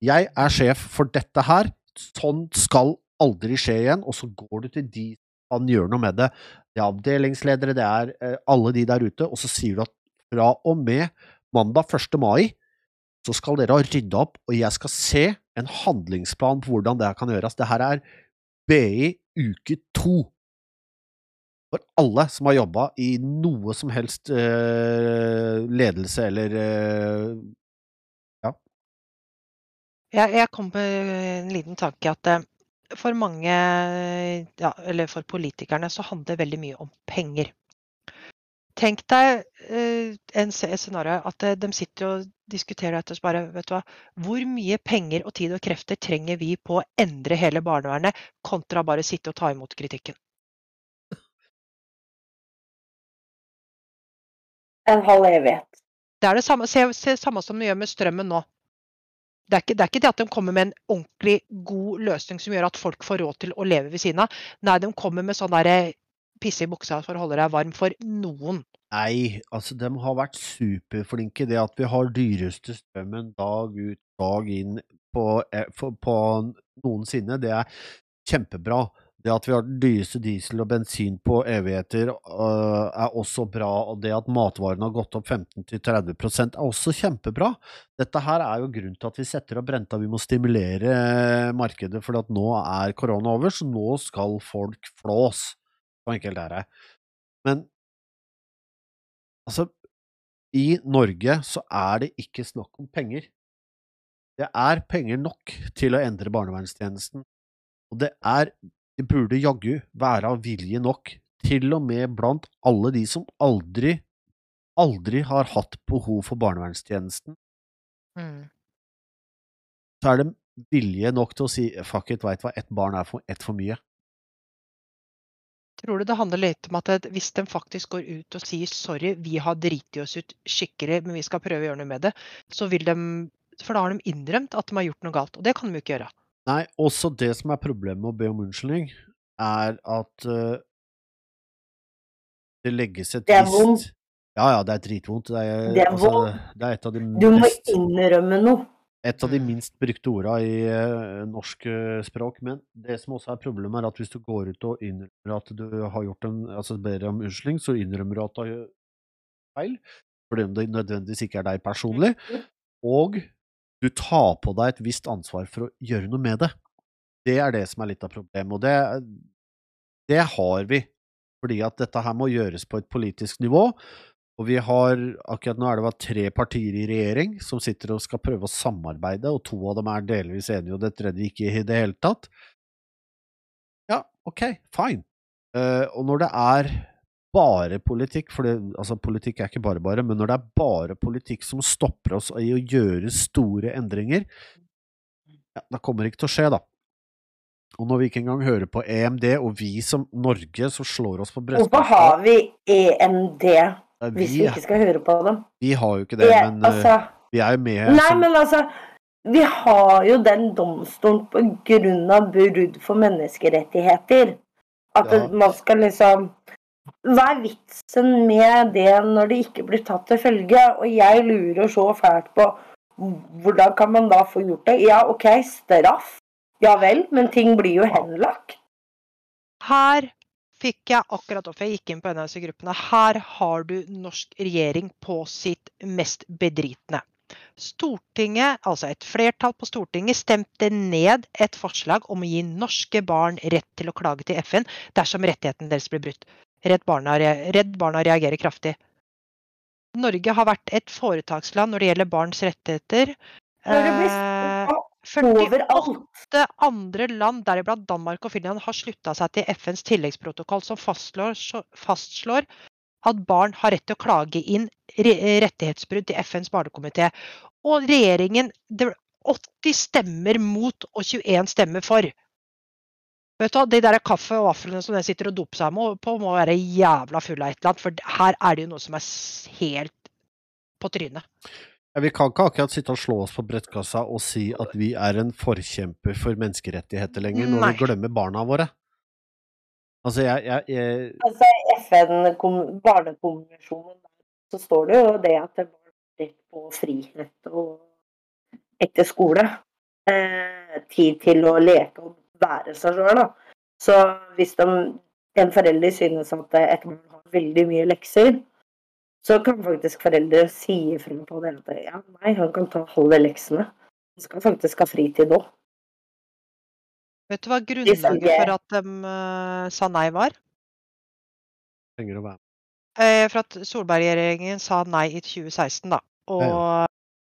Jeg er sjef for dette her. Sånn skal aldri skje igjen. Og så går du til de kan gjøre noe med det. Det er avdelingsledere, det er eh, alle de der ute. Og så sier du at fra og med mandag 1. mai så skal dere ha rydda opp, og jeg skal se en handlingsplan på hvordan det kan gjøres. Det her er BI uke to. For alle som har jobba i noe som helst uh, ledelse eller uh, ja. Jeg, jeg kom på en liten tanke at for mange, ja, eller for politikerne, så handler det veldig mye om penger. Tenk deg uh, en scenario at de sitter og diskuterer dette og bare Vet du hva, hvor mye penger og tid og krefter trenger vi på å endre hele barnevernet, kontra bare sitte og ta imot kritikken? En halv evighet. Det er det samme, se, se, samme som vi gjør med strømmen nå. Det er, ikke, det er, ikke, det at de kommer med en ordentlig god løsning som gjør at folk får råd til å leve ved siden av. Nei, de kommer med sånn derre pisse i buksa for å holde deg varm for noen. Nei, altså de har vært superflinke. Det at vi har dyreste strømmen dag ut dag inn på, eh, på noensinne, det er kjempebra. Det at vi har dyreste diesel og bensin på evigheter uh, er også bra, og det at matvarene har gått opp 15-30% er også kjempebra. Dette her er jo grunnen til at vi setter opp renta. Vi må stimulere markedet, for at nå er korona over, så nå skal folk flås. Så enkelt er det. Men altså, i Norge så er det ikke snakk om penger. Det er penger nok til å endre barnevernstjenesten. Og det er det burde jaggu være av vilje nok, til og med blant alle de som aldri, aldri har hatt behov for barnevernstjenesten. Mm. Så er det vilje nok til å si fuck it, veit hva, ett barn er for, ett for mye. Tror du det handler litt om at hvis de faktisk går ut og sier sorry, vi har driti oss ut skikkelig, men vi skal prøve å gjøre noe med det, så vil de For da har de innrømt at de har gjort noe galt, og det kan de jo ikke gjøre. Nei, også det som er problemet med å be om unnskyldning, er at uh, det legges et vondt. Ja, ja, det er dritvondt. Det er, det er altså. Det er et av de du må innrømme noe. Et av de minst brukte orda i uh, norsk uh, språk. Men det som også er problemet, er at hvis du går ut og innrømmer at du har gjort en Altså ber om unnskyldning, så innrømmer du at du har feil. Fordi det nødvendigvis ikke er deg personlig. Mm. Og du tar på deg et visst ansvar for å gjøre noe med det. Det er det som er litt av problemet, og det, det har vi. Fordi at dette her må gjøres på et politisk nivå. Og vi har, akkurat nå er det tre partier i regjering som sitter og skal prøve å samarbeide, og to av dem er delvis enige, og det tredje ikke i det hele tatt. Ja, ok, fine. Uh, og når det er bare politikk, for det, altså politikk er ikke bare bare, men når det er bare politikk som stopper oss i å gjøre store endringer, ja, da kommer det ikke til å skje, da. Og når vi ikke engang hører på EMD, og vi som Norge som slår oss på brystet Hvorfor har vi EMD hvis vi ikke skal høre på dem? Vi har jo ikke det, men eh, altså, vi er jo med Nei, som, men altså Vi har jo den domstolen på grunn av brudd for menneskerettigheter. At ja. man skal liksom hva er vitsen med det når det ikke blir tatt til følge? Og jeg lurer så fælt på hvordan kan man da få gjort det? Ja, OK, straff. Ja vel, men ting blir jo henlagt. Her fikk jeg akkurat opp, jeg gikk inn på en av disse gruppene. Her har du norsk regjering på sitt mest bedritne. Stortinget, altså et flertall på Stortinget, stemte ned et forslag om å gi norske barn rett til å klage til FN dersom rettigheten deres blir brutt. Redd Barna, Redd Barna reagerer kraftig. Norge har vært et foretaksland når det gjelder barns rettigheter. Når det blir Eh, snakket 48 overalt. andre land, deriblant Danmark og Finland, har slutta seg til FNs tilleggsprotokoll som fastslår, fastslår at barn har rett til å klage inn rettighetsbrudd til FNs barnekomité. Og regjeringen det ble 80 stemmer mot og 21 stemmer for. Vet du, hva, De der kaffe og vaflene som den sitter og doper seg med på, må være jævla fulle av et eller annet. For her er det jo noe som er helt på trynet. Ja, vi kan ikke akkurat sitte og slå oss på brettkassa og si at vi er en forkjemper for menneskerettigheter lenger, når Nei. vi glemmer barna våre. Altså, jeg, jeg, jeg Altså, I FN-barnekonvensjonen så står det jo det at det var rett på frihet og etter skole. Eh, tid til å leke og være seg sjøl, da. Så hvis de, en forelder synes at et barn har veldig mye lekser, så kan faktisk foreldre si ifra på det at ja, nei, han kan ta halve leksene. Han skal faktisk ha fritid nå. Vet du hva grunnlaget for at de uh, sa nei var? trenger å være Eh, for at Solberg-regjeringen sa nei i 2016, da. Og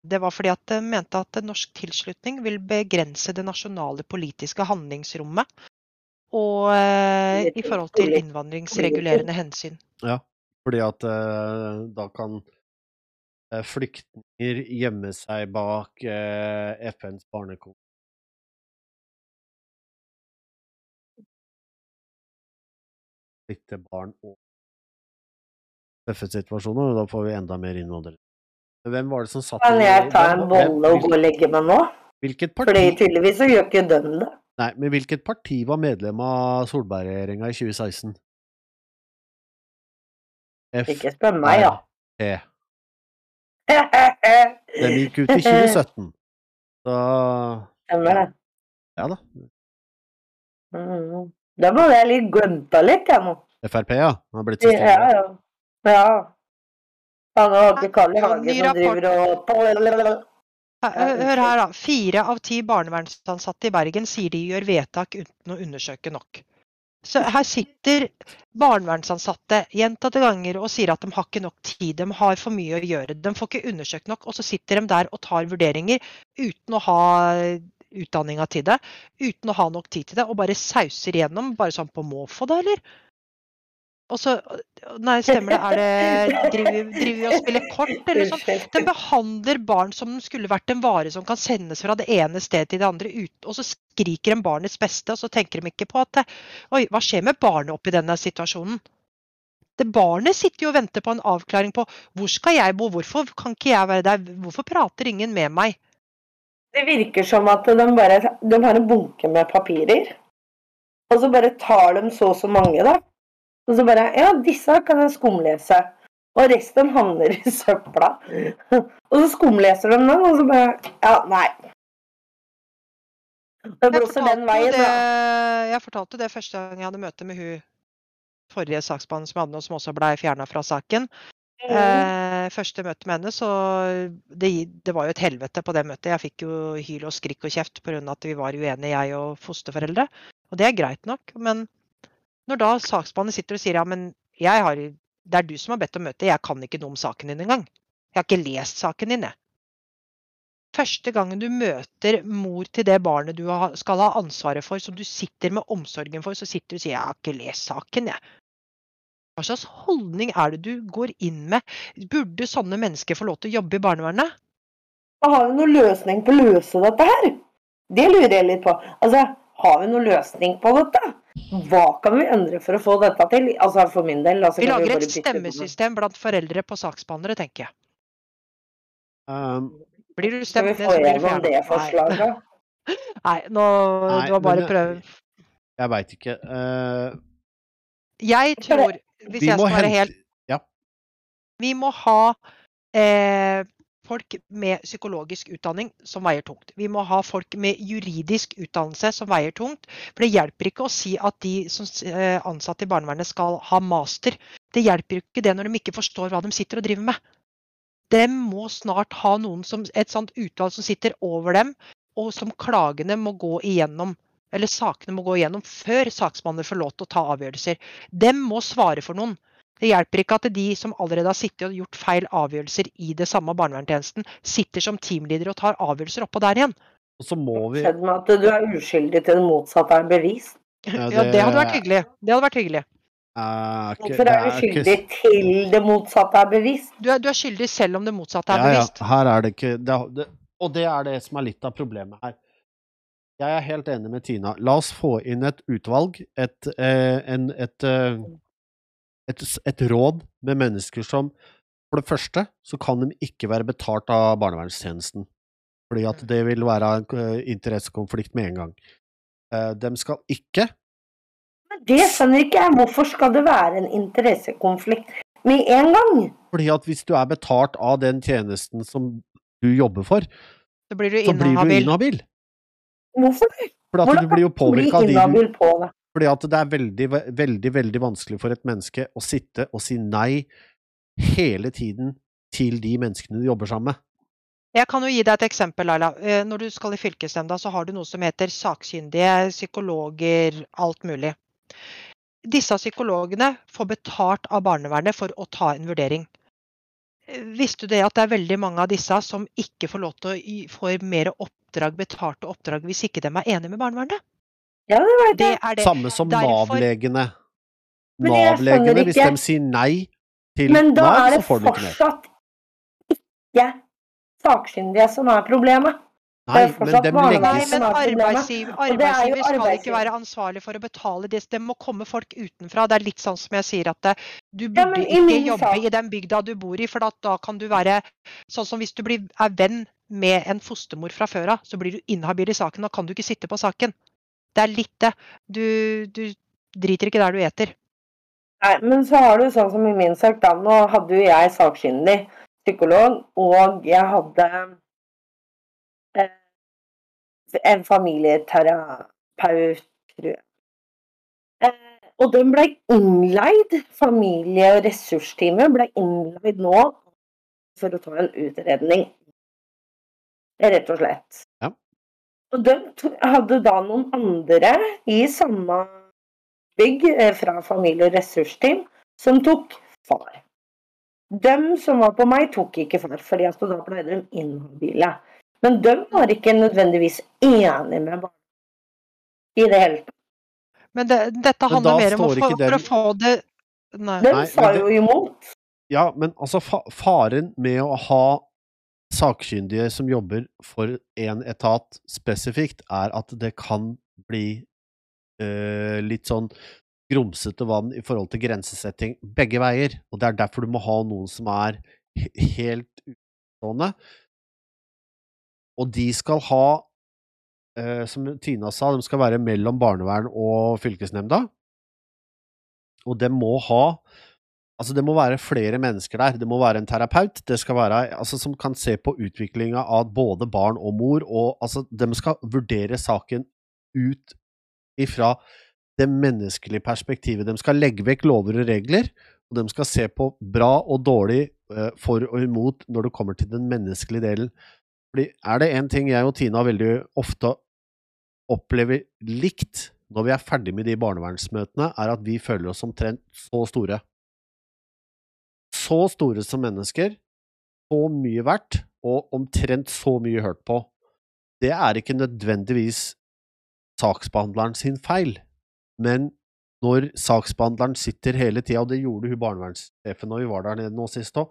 det var fordi at de mente at norsk tilslutning vil begrense det nasjonale politiske handlingsrommet. Og eh, i forhold til innvandringsregulerende hensyn. Ja, Fordi at eh, da kan eh, flyktninger gjemme seg bak eh, FNs barnekonvensjon. Barn og tøffe situasjoner, og da får vi enda mer innvandrere. Men Hvem var det som satt Kan jeg ta en bolle og gå og legge meg nå? Hvilket Fordi parti, tydeligvis så gjør ikke den det. nei, men hvilket parti var medlem av Solberg-regjeringa i 2016? F Ikke spør meg, da. FP. [laughs] Den gikk ut i 2017. Så Stemmer det. ja da. Mm. Da må jeg litt glemte litt, jeg nå. Frp, ja. Har blitt så Ja, stille. ja. ja. Han og ikke Carl I. Hage som driver og Hør her, da. Fire av ti barnevernsansatte i Bergen sier de gjør vedtak uten å undersøke nok. Så her sitter barnevernsansatte gjentatte ganger og sier at de har ikke nok tid, de har for mye å gjøre. De får ikke undersøkt nok, og så sitter de der og tar vurderinger uten å ha utdanninga til det, uten å ha nok tid til det, og bare sauser igjennom, bare sånn på måfå, da, eller? Og så Nei, stemmer det. Er det Driver vi- driver vi og spiller kort, eller noe sånt? Den behandler barn som den skulle vært en vare som kan sendes fra det ene stedet til det andre, ut, og så skriker en barnets beste, og så tenker de ikke på at Oi, hva skjer med barnet oppi denne situasjonen? Det Barnet sitter jo og venter på en avklaring på hvor skal jeg bo, hvorfor kan ikke jeg være der, hvorfor prater ingen med meg? Det virker som at de bare de har en bunke med papirer, og så bare tar de så og så mange, da. Og så bare Ja, disse kan jeg skumlese. Og resten havner i søpla. Og så skumleser de den, og så bare Ja, nei. Det blåser den veien, det, jeg fortalte det første gang jeg hadde møte med hun forrige saksbehandler som jeg hadde nå, som også blei fjerna fra saken. Mm. Eh, første møte med henne, så det, det var jo et helvete på det møtet. Jeg fikk jo hyl og skrik og kjeft pga. at vi var uenige, jeg og fosterforeldre. Og det er greit nok, men når da saksbehandler sitter og sier ja, men har, det er du som har bedt om møte, jeg kan ikke noe om saken din engang. Jeg har ikke lest saken din, jeg. Første gangen du møter mor til det barnet du skal ha ansvaret for, som du sitter med omsorgen for, så sitter du og sier 'jeg har ikke lest saken', jeg. Hva slags holdning er det du går inn med? Burde sånne mennesker få lov til å jobbe i barnevernet? Har vi noen løsning på å løse dette her? Det lurer jeg litt på. Altså, har vi noen løsning på dette? Hva kan vi endre for å få dette til? Altså for min del. Altså, Vi lager vi et bytte på det. stemmesystem blant foreldre på saksbehandlere, tenker jeg. Um, Blir du stemt ned, så blir du fjernet. det. Forslaget? Nei, [laughs] nå Nei, det var bare men- prøv. jeg veit ikke. Uh, Jeg tror, hvis jeg skal være helt Ja. Vi må ha eh, folk med psykologisk utdanning som veier tungt. Vi må ha folk med juridisk utdannelse som veier tungt. For det hjelper ikke å si at de som er ansatte i barnevernet skal ha master. Det hjelper ikke det når de ikke forstår hva de sitter og driver med. De må snart ha noen som, et sånt utvalg som sitter over dem, og som klagene må gå igjennom. Eller sakene må gå igjennom før saksbehandler får lov til å ta avgjørelser. De må svare for noen. Det hjelper ikke at de som allerede har sittet og gjort feil avgjørelser i det samme barnevernstjenesten, sitter som teamledere og tar avgjørelser oppå der igjen. Og så må vi Skjedd med at du er uskyldig til det motsatte er bevist. Ja, Ja, det hadde vært hyggelig. Det hadde vært hyggelig. Hvorfor er du skyldig til det motsatte er bevisst? Du er, du er skyldig selv om det motsatte er Ja, ja. Her er det ikke det, det, Og det er det som er litt av problemet her. Jeg er helt enig med Tina. La oss få inn et utvalg, et, eh, en, et, eh, et, et råd med mennesker som For det første så kan de ikke være betalt av barnevernstjenesten. Fordi at det vil være en interessekonflikt med en gang. Eh, de skal ikke Men det skjønner ikke jeg. Hvorfor skal det være en interessekonflikt med en gang? Fordi at hvis du er betalt av den tjenesten som du jobber for, Så blir du så blir du inhabil. Hvorfor det? Fordi Hvordan du blir jo kan du bli påvirka av de inhabil på det? Fordi at det er veldig, veldig, veldig vanskelig for et menneske å sitte og si nei hele tiden til de menneskene du jobber sammen med. Jeg kan jo gi deg et eksempel, Laila. Eh, Når du skal i fylkesnemnda, så har du noe som heter sakkyndige, psykologer, alt mulig. Disse psykologene får betalt av barnevernet for å ta en vurdering. Eh, Visste du det at det er veldig mange av disse som ikke får lov til å få mer oppdrag, betalte oppdrag, hvis ikke de er enige med barnevernet? Ja, det var Det det, er det. Samme som Nav-legene. Men Nav-legene, hvis de sier nei til Men Nav, er så får de ikke mer. fortsatt ikke sakkyndige som er problemet. Nei, det er men dem legges... Nei, men er arbeidsgiver, det er arbeidsgiver skal ikke være ansvarlig for å betale det. Det må komme folk utenfra. Det er litt sånn som jeg sier at det, du burde ja, ikke jobbe sak- i den bygda du bor i, for da, da kan du være sånn som hvis du blir, er venn med en fostermor fra før av, så blir du inhabil i saken. Da kan du ikke sitte på saken. Det er litt det. Du, du driter ikke der du eter. Nei, men så har du sånn som i min sak, da. Nå hadde jo jeg sakkyndig psykolog, og jeg hadde eh, en familieterapeut, tror jeg. Eh, og den ble innleid, familie- og ressursteamet ble innleid nå for å ta en utredning. Rett og slett. Ja. Og de hadde da noen andre i samme bygg eh, fra familie- og ressursteam som tok far. De som var på meg, tok ikke far, fordi at da ble de inhabile. Men de var ikke nødvendigvis enige med barna i det hele tatt. Men det, dette handler mer om å få, for å få det Nei. De sa jo imot. Ja, men altså faren med å ha sakkyndige som jobber for én etat spesifikt, er at det kan bli eh, litt sånn grumsete vann i forhold til grensesetting begge veier. Og det er derfor du må ha noen som er helt utstående. Og de skal ha, eh, som Tina sa, de skal være mellom barnevern og fylkesnemnda. Og de må ha Altså, det må være flere mennesker der. Det må være en terapeut det skal være, altså, som kan se på utviklinga av både barn og mor. og altså, De skal vurdere saken ut ifra det menneskelige perspektivet. De skal legge vekk lover og regler, og de skal se på bra og dårlig eh, for og imot når det kommer til den menneskelige delen. Fordi Er det én ting jeg og Tina veldig ofte opplever likt når vi er ferdig med de barnevernsmøtene, er at vi føler oss omtrent så store så store som mennesker, så mye verdt, og omtrent så mye hørt på. Det er ikke nødvendigvis saksbehandleren sin feil, men når saksbehandleren sitter hele tida, og det gjorde hun barnevernssjefen når vi var der nede nå sist òg,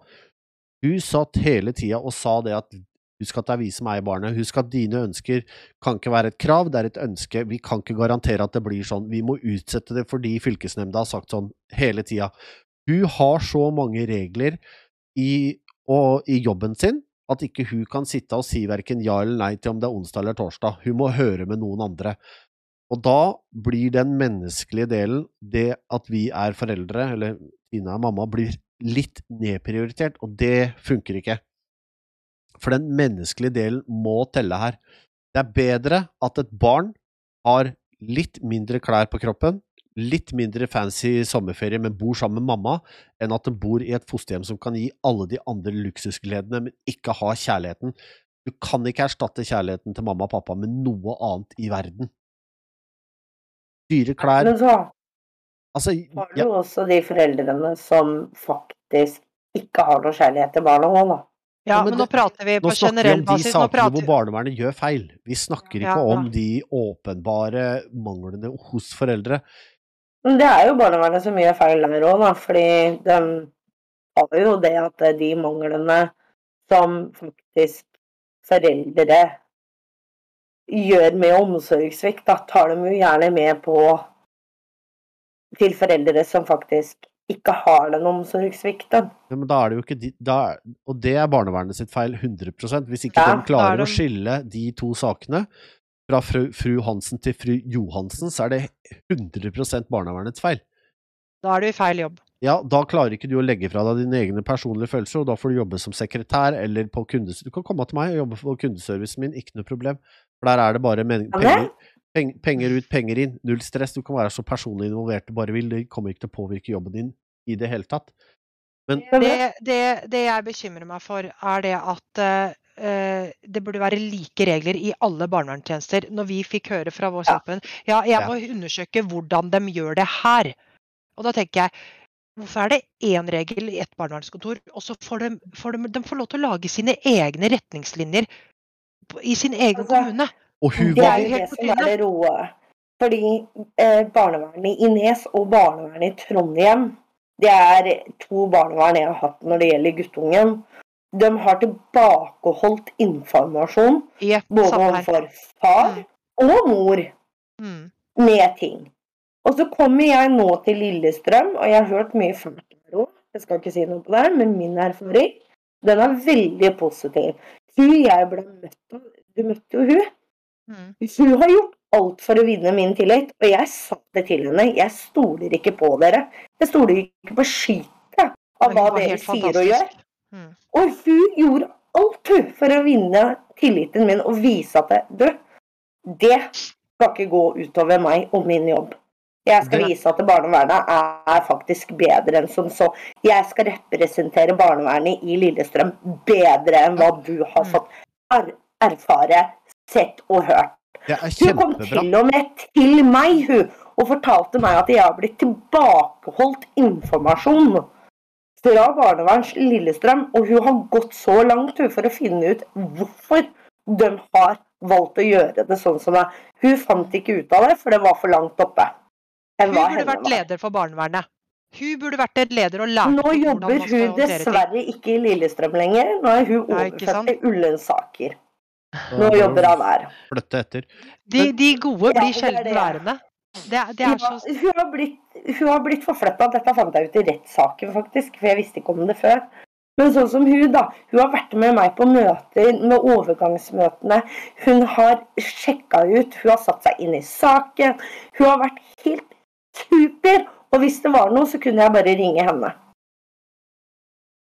hun satt hele tida og sa det at husk at det er vi som eier barnet, husk at dine ønsker kan ikke være et krav, det er et ønske, vi kan ikke garantere at det blir sånn, vi må utsette det fordi fylkesnemnda har sagt sånn hele tida. Hun har så mange regler i, og, i jobben sin at ikke hun kan sitte og si verken ja eller nei til om det er onsdag eller torsdag. Hun må høre med noen andre. Og da blir den menneskelige delen, det at vi er foreldre, eller Tina er mamma, blir litt nedprioritert, og det funker ikke. For den menneskelige delen må telle her. Det er bedre at et barn har litt mindre klær på kroppen, litt mindre fancy sommerferie, men bor sammen med mamma, enn at de bor i et fosterhjem som kan gi alle de andre luksusgledene, men ikke ha kjærligheten. Du kan ikke erstatte kjærligheten til mamma og pappa med noe annet i verden. Dyre klær Men så Altså, har du ja, også de foreldrene som faktisk ikke har noe kjærlighet til barna òg, da. Ja, men nå prater vi på generell basis. nå snakker vi om de sakene hvor barnevernet gjør feil. Vi snakker ikke Ja, om de åpenbare manglene hos foreldre. Men det er jo barnevernet som gjør feil der òg, da. Fordi de har jo det at de manglene som faktisk foreldre gjør med omsorgssvikt, da tar de jo gjerne med på til foreldre som faktisk ikke har den omsorgssvikten. Ja, men da er det jo ikke de, er- Og det er barnevernet sitt feil 100% Hvis ikke Ja, de klarer er å skille de to sakene fra fru, fru Hansen til fru Johansen, så er det 100% barnevernets feil. Da er du i feil jobb. Ja, da klarer ikke du å legge fra deg dine egne personlige følelser, og da får du jobbe som sekretær eller på kundeservice. Du kan komme til meg og jobbe på kundeservicen min, ikke noe problem. For der er det bare penger, peng penger ut, penger inn. Null stress. Du kan være så personlig involvert du bare vil. Det kommer ikke til å påvirke jobben din i det hele tatt. Men Det, det, det jeg bekymrer meg for, er det at eh, det burde være like regler i alle barnevernstjenester. Når vi fikk høre fra vår Ja. ja, jeg må undersøke hvordan de gjør det her. Og da tenker jeg Hvorfor er det én regel i ett barnevernskontor, og så får de, får de, de får lov til å lage sine egne retningslinjer i sin egen Altså, kommune? Det er jo det som er det roe. Fordi eh, barnevernet i Nes og barnevernet i Trondheim, det er to barnevern jeg har hatt når det gjelder guttungen. De har tilbakeholdt informasjon yep, både overfor far og mor Mm. med ting. Og så kommer jeg nå til Lillestrøm, og jeg har hørt mye fælt der òg. Jeg skal ikke si noe på det, men min erfaring den er veldig positiv. Hun jeg ble møtt av Du møtte jo hun. Mm. Hun har gjort alt for å vinne min tillit, og jeg sa det til henne. Jeg stoler ikke på dere. Jeg stoler ikke på skytet av hva dere sier og gjør. Mm. Og hun gjorde alt hun for å vinne tilliten min og vise at det, du, det skal ikke gå utover meg og min jobb. Jeg skal vise at barnevernet er faktisk bedre enn som så. Jeg skal representere barnevernet i Lillestrøm bedre enn hva du har Mm. fått er erfare, sett og hørt. Hun kom til og med til meg hun, og fortalte meg at jeg har blitt tilbakeholdt informasjon fra barneverns Lillestrøm, og hun har gått så langt hun, for å finne ut hvorfor de har valgt å gjøre det sånn som det. Hun fant ikke ut av det, for det var for langt oppe. Hun burde vært var. leder for barnevernet. Hun burde vært et leder og lært Nå jobber hun håndtere ting. dessverre ikke i Lillestrøm lenger. Nå er hun overført til Ullensaker. Nå jobber hun der. Flytte etter. De, de gode blir er sjelden værende. Det det er så hun har blitt, hun har blitt forflytta. Dette fant jeg ut i rettssaken, faktisk, for jeg visste ikke om det før. Men sånn som hun, da. Hun har vært med meg på møter med overgangsmøtene. Hun har sjekka ut, hun har satt seg inn i saken. Hun har vært helt super. Og hvis det var noe, så kunne jeg bare ringe henne.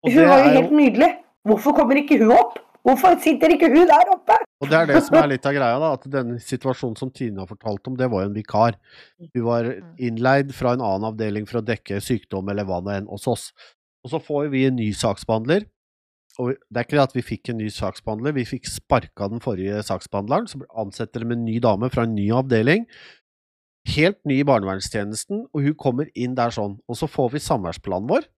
Hun var jo helt nydelig. Hvorfor kommer ikke hun opp? Hvorfor sitter ikke hun der oppe? og det er det som er litt av greia, da. At den situasjonen som Tine har fortalt om, det var jo en vikar. Hun var innleid fra en annen avdeling for å dekke sykdom eller hva det enn hos oss. Og så får vi en ny saksbehandler. Og det er ikke det at vi fikk en ny saksbehandler, vi fikk sparka den forrige saksbehandleren. Så ansetter de en ny dame fra en ny avdeling. Helt ny i barnevernstjenesten, og hun kommer inn der sånn. Og så får vi samværsplanen vår.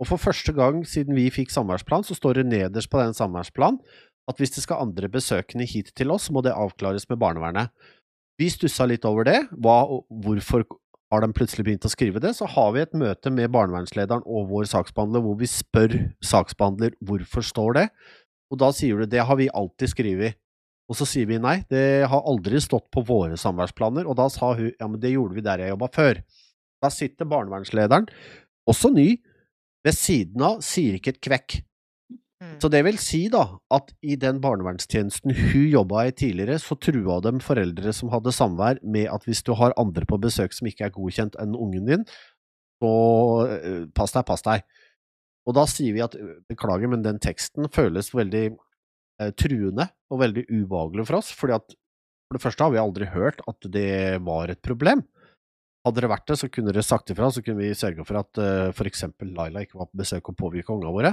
Og for første gang siden vi fikk samværsplan, så står det nederst på den samværsplanen at hvis det skal andre besøkende hit til oss, må det avklares med barnevernet. Vi stussa litt over det. Hva, hvorfor har de plutselig begynt å skrive det? Så har vi et møte med barnevernslederen og vår saksbehandler hvor vi spør saksbehandler hvorfor står det, og da sier du det har vi alltid skrevet. Og så sier vi nei, det har aldri stått på våre samværsplaner, og da sa hun ja, men det gjorde vi der jeg jobba før. Da sitter barnevernslederen, også ny, ved siden av, sier ikke et kvekk. Mm. Så det vil si da, at i den barnevernstjenesten hun jobba i tidligere, så trua de foreldre som hadde samvær med at hvis du har andre på besøk som ikke er godkjent enn ungen din, så eh, pass deg, pass deg. Og da sier vi at øh, beklager, men den teksten føles veldig eh, truende og veldig ubehagelig for oss. fordi at for det første har vi aldri hørt at det var et problem. Hadde det vært det, så kunne dere sagt ifra, så kunne vi sørga for at uh, f.eks. Laila ikke var på besøk og påvirka ungene våre.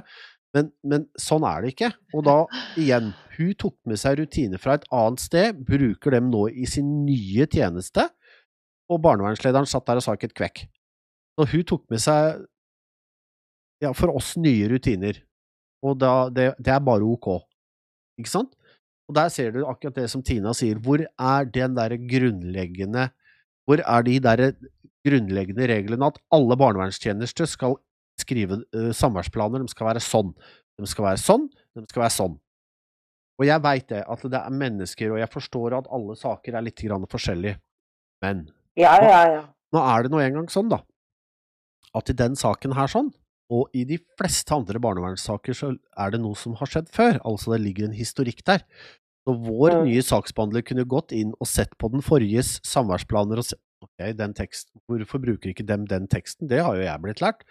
Men, men, sånn er det ikke. Og da, igjen, hun tok med seg rutiner fra et annet sted, bruker dem nå i sin nye tjeneste, og barnevernslederen satt der og sa ikke et kvekk. Så hun tok med seg, ja, for oss, nye rutiner. Og da, det, det er bare ok. Ikke sant? Og der ser du akkurat det som Tina sier. Hvor er den derre grunnleggende Hvor er de der grunnleggende reglene at alle barnevernstjenester skal skrive uh, samværsplaner? De skal være sånn. De skal være sånn. De skal være sånn. Og jeg veit det, at det er mennesker, og jeg forstår at alle saker er litt forskjellige, men ja, ja, ja. nå er det nå engang sånn, da, at i den saken her sånn, og i de fleste andre barnevernssaker så er det noe som har skjedd før, altså det ligger en historikk der. Så vår mm. nye saksbehandler kunne gått inn og sett på den forriges samværsplaner og sett ok, den teksten, hvorfor bruker ikke dem den teksten, det har jo jeg blitt lært.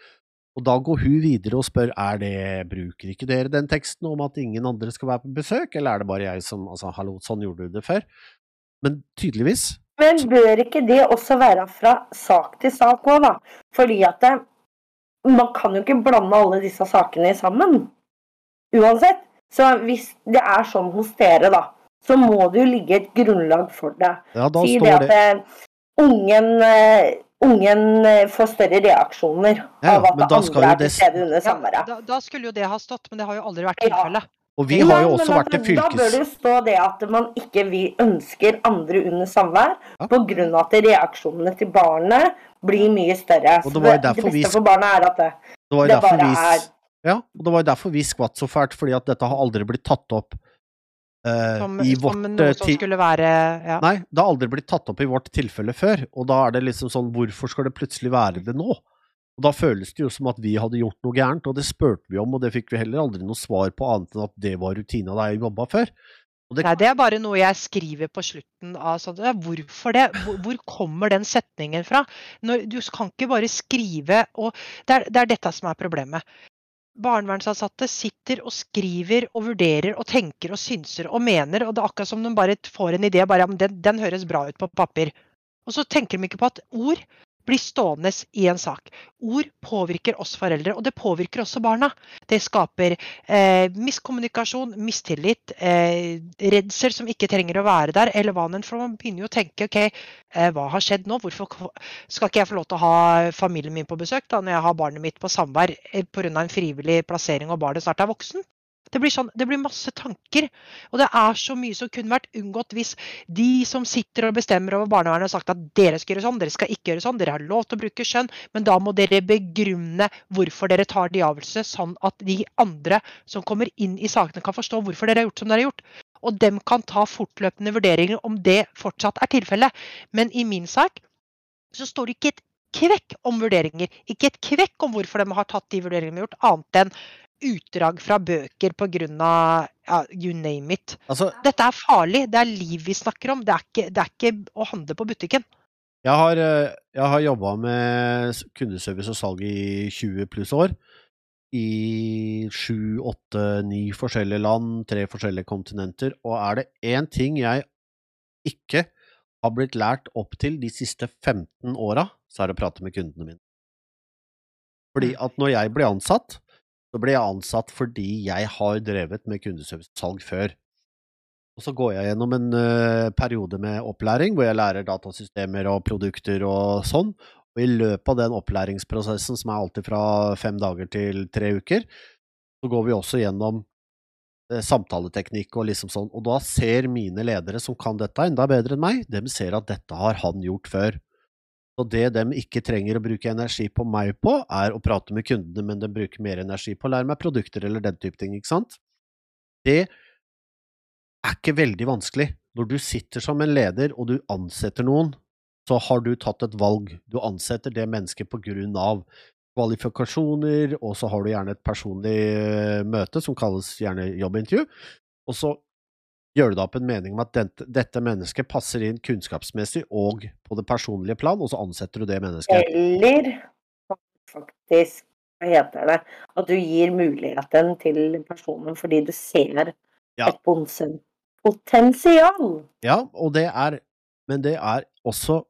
Og da går hun videre og spør er det, bruker ikke dere den teksten om at ingen andre skal være på besøk, eller er det bare jeg som, altså hallo, sånn gjorde du det før? Men tydeligvis. Men bør ikke det også være fra sak til sak òg, da? Fordi at det, man kan jo ikke blande alle disse sakene sammen. Uansett. Så hvis det er sånn hos dere, da, så må det jo ligge et grunnlag for det. Ja, da si det at det. Eh, ungen, uh, ungen uh, får større reaksjoner ja, av at andre er til stede under samværet. Ja, da, da, skulle jo det ha stått, men det har jo aldri vært tilfellet. Ja. Og vi har jo også men, vært i fylkes... Da bør det jo stå det at man ikke vi ønsker andre under samvær ja. pga. at reaksjonene til barnet blir mye større. Og det, var det beste vi... for barnet er at det, det, det bare vi... er Ja, og det var jo derfor vi skvatt så fælt, fordi at dette har aldri blitt tatt opp uh, som, i som vårt noe eh, som skulle være ja. Nei, det har aldri blitt tatt opp i vårt tilfelle før, og da er det liksom sånn Hvorfor skal det plutselig være det nå? Og Da føles det jo som at vi hadde gjort noe gærent, og det spurte vi om, og det fikk vi heller aldri noe svar på annet enn at det var rutina da jeg jobba før. Det... Nei, det er bare noe jeg skriver på slutten av sånn Hvorfor det? Hvor, hvor, kommer den setningen fra? Når, du kan ikke bare skrive og det er, det er dette som er problemet. Barnevernsansatte sitter og skriver og vurderer og tenker og synser og mener, og det er akkurat som de bare får en idé. bare, den, den høres bra ut på papir. Og så tenker de ikke på at ord blir stående i en sak. Ord påvirker oss foreldre, og det påvirker også barna. Det skaper eh, miskommunikasjon, mistillit, eh, redsel som ikke trenger å være der, eller hva. For man begynner jo å tenke OK, eh, hva har skjedd nå? Hvorfor skal ikke jeg få lov til å ha familien min på besøk da, når jeg har barnet mitt på samvær eh, pga. en frivillig plassering og barnet snart er voksen? Det blir, sånn, det blir masse tanker. Og det er så mye som kunne vært unngått hvis de som sitter og bestemmer over barnevernet, har sagt at dere skal gjøre sånn, dere skal ikke gjøre sånn, dere har lov til å bruke skjønn, men da må dere begrunne hvorfor dere tar de avgjørelsene, sånn at de andre som kommer inn i sakene, kan forstå hvorfor dere har gjort som dere har gjort. Og dem kan ta fortløpende vurderinger om det fortsatt er tilfellet. Men i min sak så står det ikke et kvekk om vurderinger. Ikke et kvekk om hvorfor de har tatt de vurderingene de har gjort, annet enn utdrag fra bøker pga. Ja, you name it. Altså, Dette er farlig. Det er liv vi snakker om. Det er ikke, det er ikke å handle på butikken. Jeg har, eh, jeg har jobba med kundeservice og salg i 20 pluss år. I sju, åtte, ni forskjellige land, tre forskjellige kontinenter. Og er det én ting jeg ikke har blitt lært opp til de siste 15 åra, så er det å prate med kundene mine. Fordi mm. at når jeg blir ansatt, så ble jeg ansatt fordi jeg har drevet med kundeservicesalg før. Og så går jeg gjennom en uh, periode med opplæring hvor jeg lærer datasystemer og produkter og sånn. Og i løpet av den opplæringsprosessen, som er alltid fra fem dager til tre uker, så går vi også gjennom uh, samtaleteknikk og liksom sånn. Og da ser mine ledere som kan dette enda bedre enn meg, de ser at dette har han gjort før. Så det de ikke trenger å bruke energi på meg på, er å prate med kundene, men de bruker mer energi på å lære meg produkter eller den type ting, ikke sant? Det er ikke veldig vanskelig. Når du sitter som en leder og du ansetter noen, så har du tatt et valg. Du ansetter det mennesket på grunn av kvalifikasjoner, og så har du gjerne et personlig eh, møte som kalles gjerne jobbintervju, og så gjør du deg opp en mening om at dette, dette, mennesket passer inn kunnskapsmessig og på det personlige plan, og så ansetter du det mennesket. Eller faktisk, hva heter det, at du gir muligheten til personen fordi du ser Ja. et ponsen- potensial. Ja, og det er Men det er også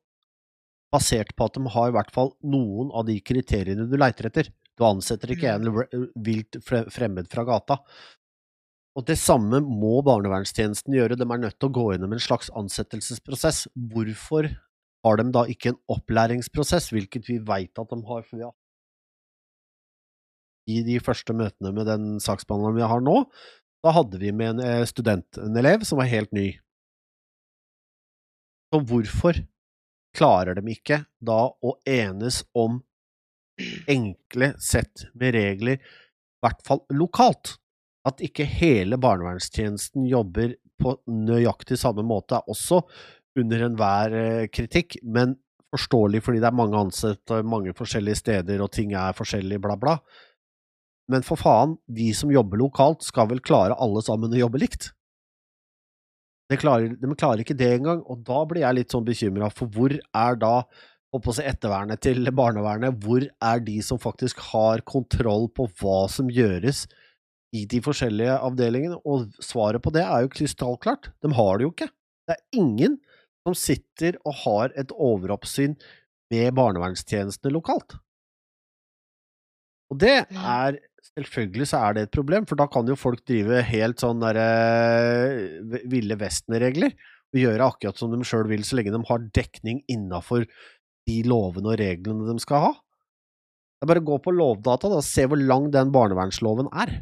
basert på at de har i hvert fall noen av de kriteriene du leiter etter. Du ansetter ikke en re- vilt fremmed fra gata. Og det samme må barnevernstjenesten gjøre, de er nødt til å gå gjennom en slags ansettelsesprosess. Hvorfor har de da ikke en opplæringsprosess, hvilket vi veit at de har, for vi har i de første møtene med den saksbehandleren vi har nå, da hadde vi med en eh, student, en elev, som var helt ny. Så hvorfor klarer de ikke da å enes om enkle sett med regler, i hvert fall lokalt? At ikke hele barnevernstjenesten jobber på nøyaktig samme måte, også under enhver eh, kritikk, men forståelig fordi det er mange ansatte mange forskjellige steder, og ting er forskjellig, bla, bla. Men for faen, de som jobber lokalt skal vel klare alle sammen å jobbe likt? De klarer, de klarer ikke det engang, og da blir jeg litt sånn bekymra, for hvor er da på si ettervernet til barnevernet, hvor er de som faktisk har kontroll på hva som gjøres i de forskjellige avdelingene? Og svaret på det er jo krystallklart, de har det jo ikke. Det er ingen som sitter og har et overoppsyn med barnevernstjenestene lokalt. Og det er Selvfølgelig så er det et problem, for da kan jo folk drive helt sånn derre Ville Vesten-regler og gjøre akkurat som de sjøl vil, så lenge de har dekning innafor de lovene og reglene de skal ha. Det er bare å gå på Lovdata da, og se hvor lang den barnevernsloven er.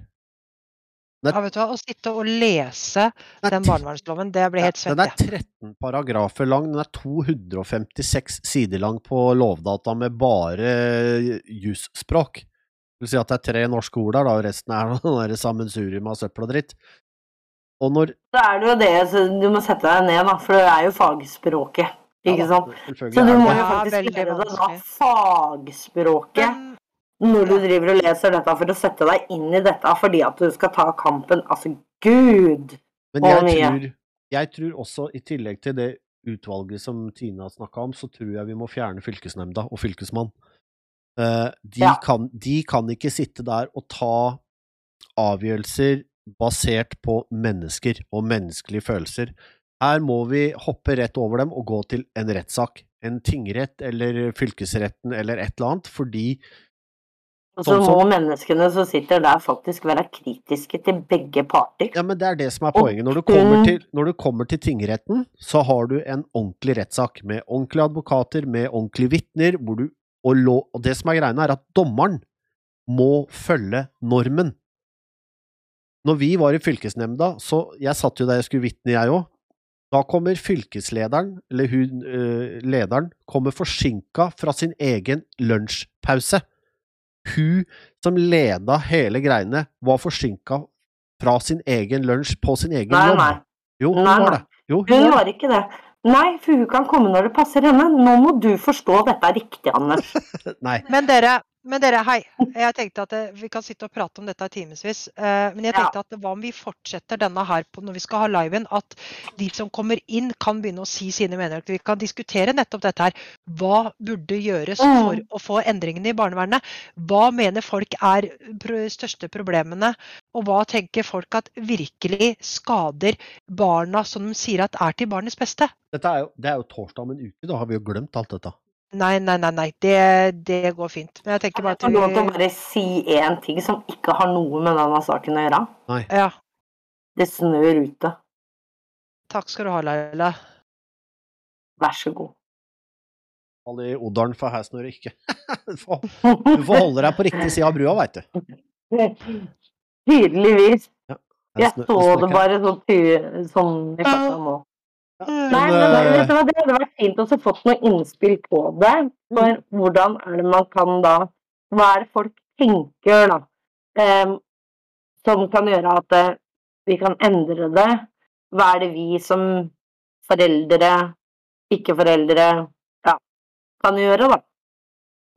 Ja, vet du hva, Å sitte og lese Den er den barnevernsloven, det blir helt den er 13 paragrafer lang, den er 256 sider lang på Lovdata med bare jusspråk. Det vil si at det er tre norske ord der, da, og resten er [laughs] noe sammensurium av søppel og dritt. Og når Så er det jo det, så du må sette deg ned, da, for det er jo fagspråket. Ikke Ja sant? Så du er må jo faktisk gjøre det da fagspråket Men, når du driver og leser dette for å sette deg inn i dette fordi at du skal ta kampen. Altså, gud! Men jeg tror, jeg tror også, i tillegg til det utvalget som Tina snakka om, så tror jeg vi må fjerne fylkesnemnda og fylkesmann. Eh, de, Ja. kan, de kan ikke sitte der og ta avgjørelser basert på mennesker og menneskelige følelser. Her må vi hoppe rett over dem og gå til en rettssak. En tingrett eller fylkesretten eller et eller annet, fordi Og så Sånn må menneskene som sitter der, faktisk være kritiske til begge parter. Ja, men det er det som er poenget. Når du kommer til, når du kommer til tingretten, så har du en ordentlig rettssak med ordentlige advokater, med ordentlige vitner, hvor du og, og det som er greiene, er at dommeren må følge normen. Når vi var i fylkesnemnda, så jeg satt jo der jeg skulle vitne, jeg òg. Da kommer fylkeslederen, eller hun, øh, lederen, kommer forsinka fra sin egen lunsjpause. Hun som leda hele greiene, var forsinka fra sin egen lunsj på sin egen Nei, jobb. nei. Jo, hun Nei, var det. Jo, hun Hun var det. ikke det. Nei, for hun kan komme når det passer henne. Nå må du forstå dette er riktig, Anders. [laughs] Nei. men dere, men dere, hei. Jeg tenkte at eh, vi kan sitte og prate om dette i timevis. eh, Men jeg Ja. tenkte at hva om vi fortsetter denne her på, når vi skal ha liven? At de som kommer inn, kan begynne å si sine meninger. Vi kan diskutere nettopp dette her. Hva burde gjøres Mm. for å få endringene i barnevernet? Hva mener folk er største problemene? Og hva tenker folk at virkelig skader barna, som de sier at er til barnets beste? Dette er jo, det er jo torsdag om en uke, da har vi jo glemt alt dette. Nei, nei, nei, nei. Det, det går fint. Men jeg tenker bare at får lov til å bare si én ting som ikke har noe med denne saken å gjøre. Ja. Det snør ute. Takk skal du ha, Laila. Vær så god. Fall i Odalen, for her snør det ikke. [laughs] Du får du får holde deg på riktig side av brua, veit du. Tydeligvis. Ja, Jeg så det bare sånn, sånn i farta nå. Men, Nei, men vet du hva, Det hadde vært fint å få fått noe innspill på det. For hvordan er det man kan da Hva er det folk tenker, da? Um, som kan gjøre at eh, vi kan endre det? Hva er det vi som foreldre, ikke-foreldre, ja, kan gjøre, da?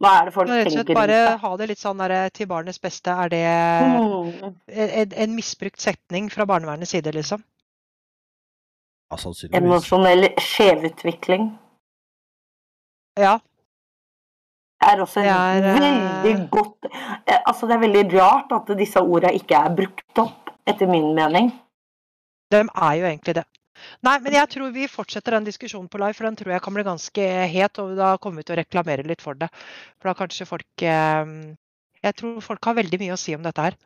Hva er det folk Rett og slett tenker bare ha det litt sånn der, til barnets beste. Er det Mm. en, en misbrukt setning fra barnevernets side, liksom? Ja, sannsynligvis. Emosjonell skjevutvikling Ja. er også en er, eh, veldig godt eh, Altså, det er veldig rart at disse orda ikke er brukt opp, etter min mening. De er jo egentlig det. Nei, men jeg tror vi fortsetter den diskusjonen på live, for den tror jeg kan bli ganske het. Og da kommer vi til å reklamere litt for det. For da kanskje folk eh, Jeg tror folk har veldig mye å si om dette her.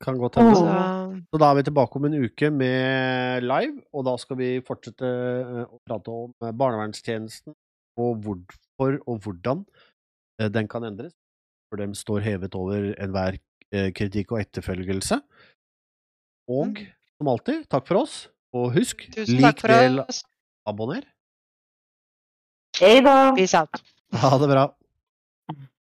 Kan godt hende. Så, Så da er vi tilbake om en uke med live, og da skal vi fortsette eh, å prate om eh, barnevernstjenesten og hvorfor og hvordan eh, den kan endres. For dem står hevet over enhver kritikk og etterfølgelse. Og Mm. som alltid, takk for oss. Og husk, lik, del, abonner. Hei da! Ha det bra.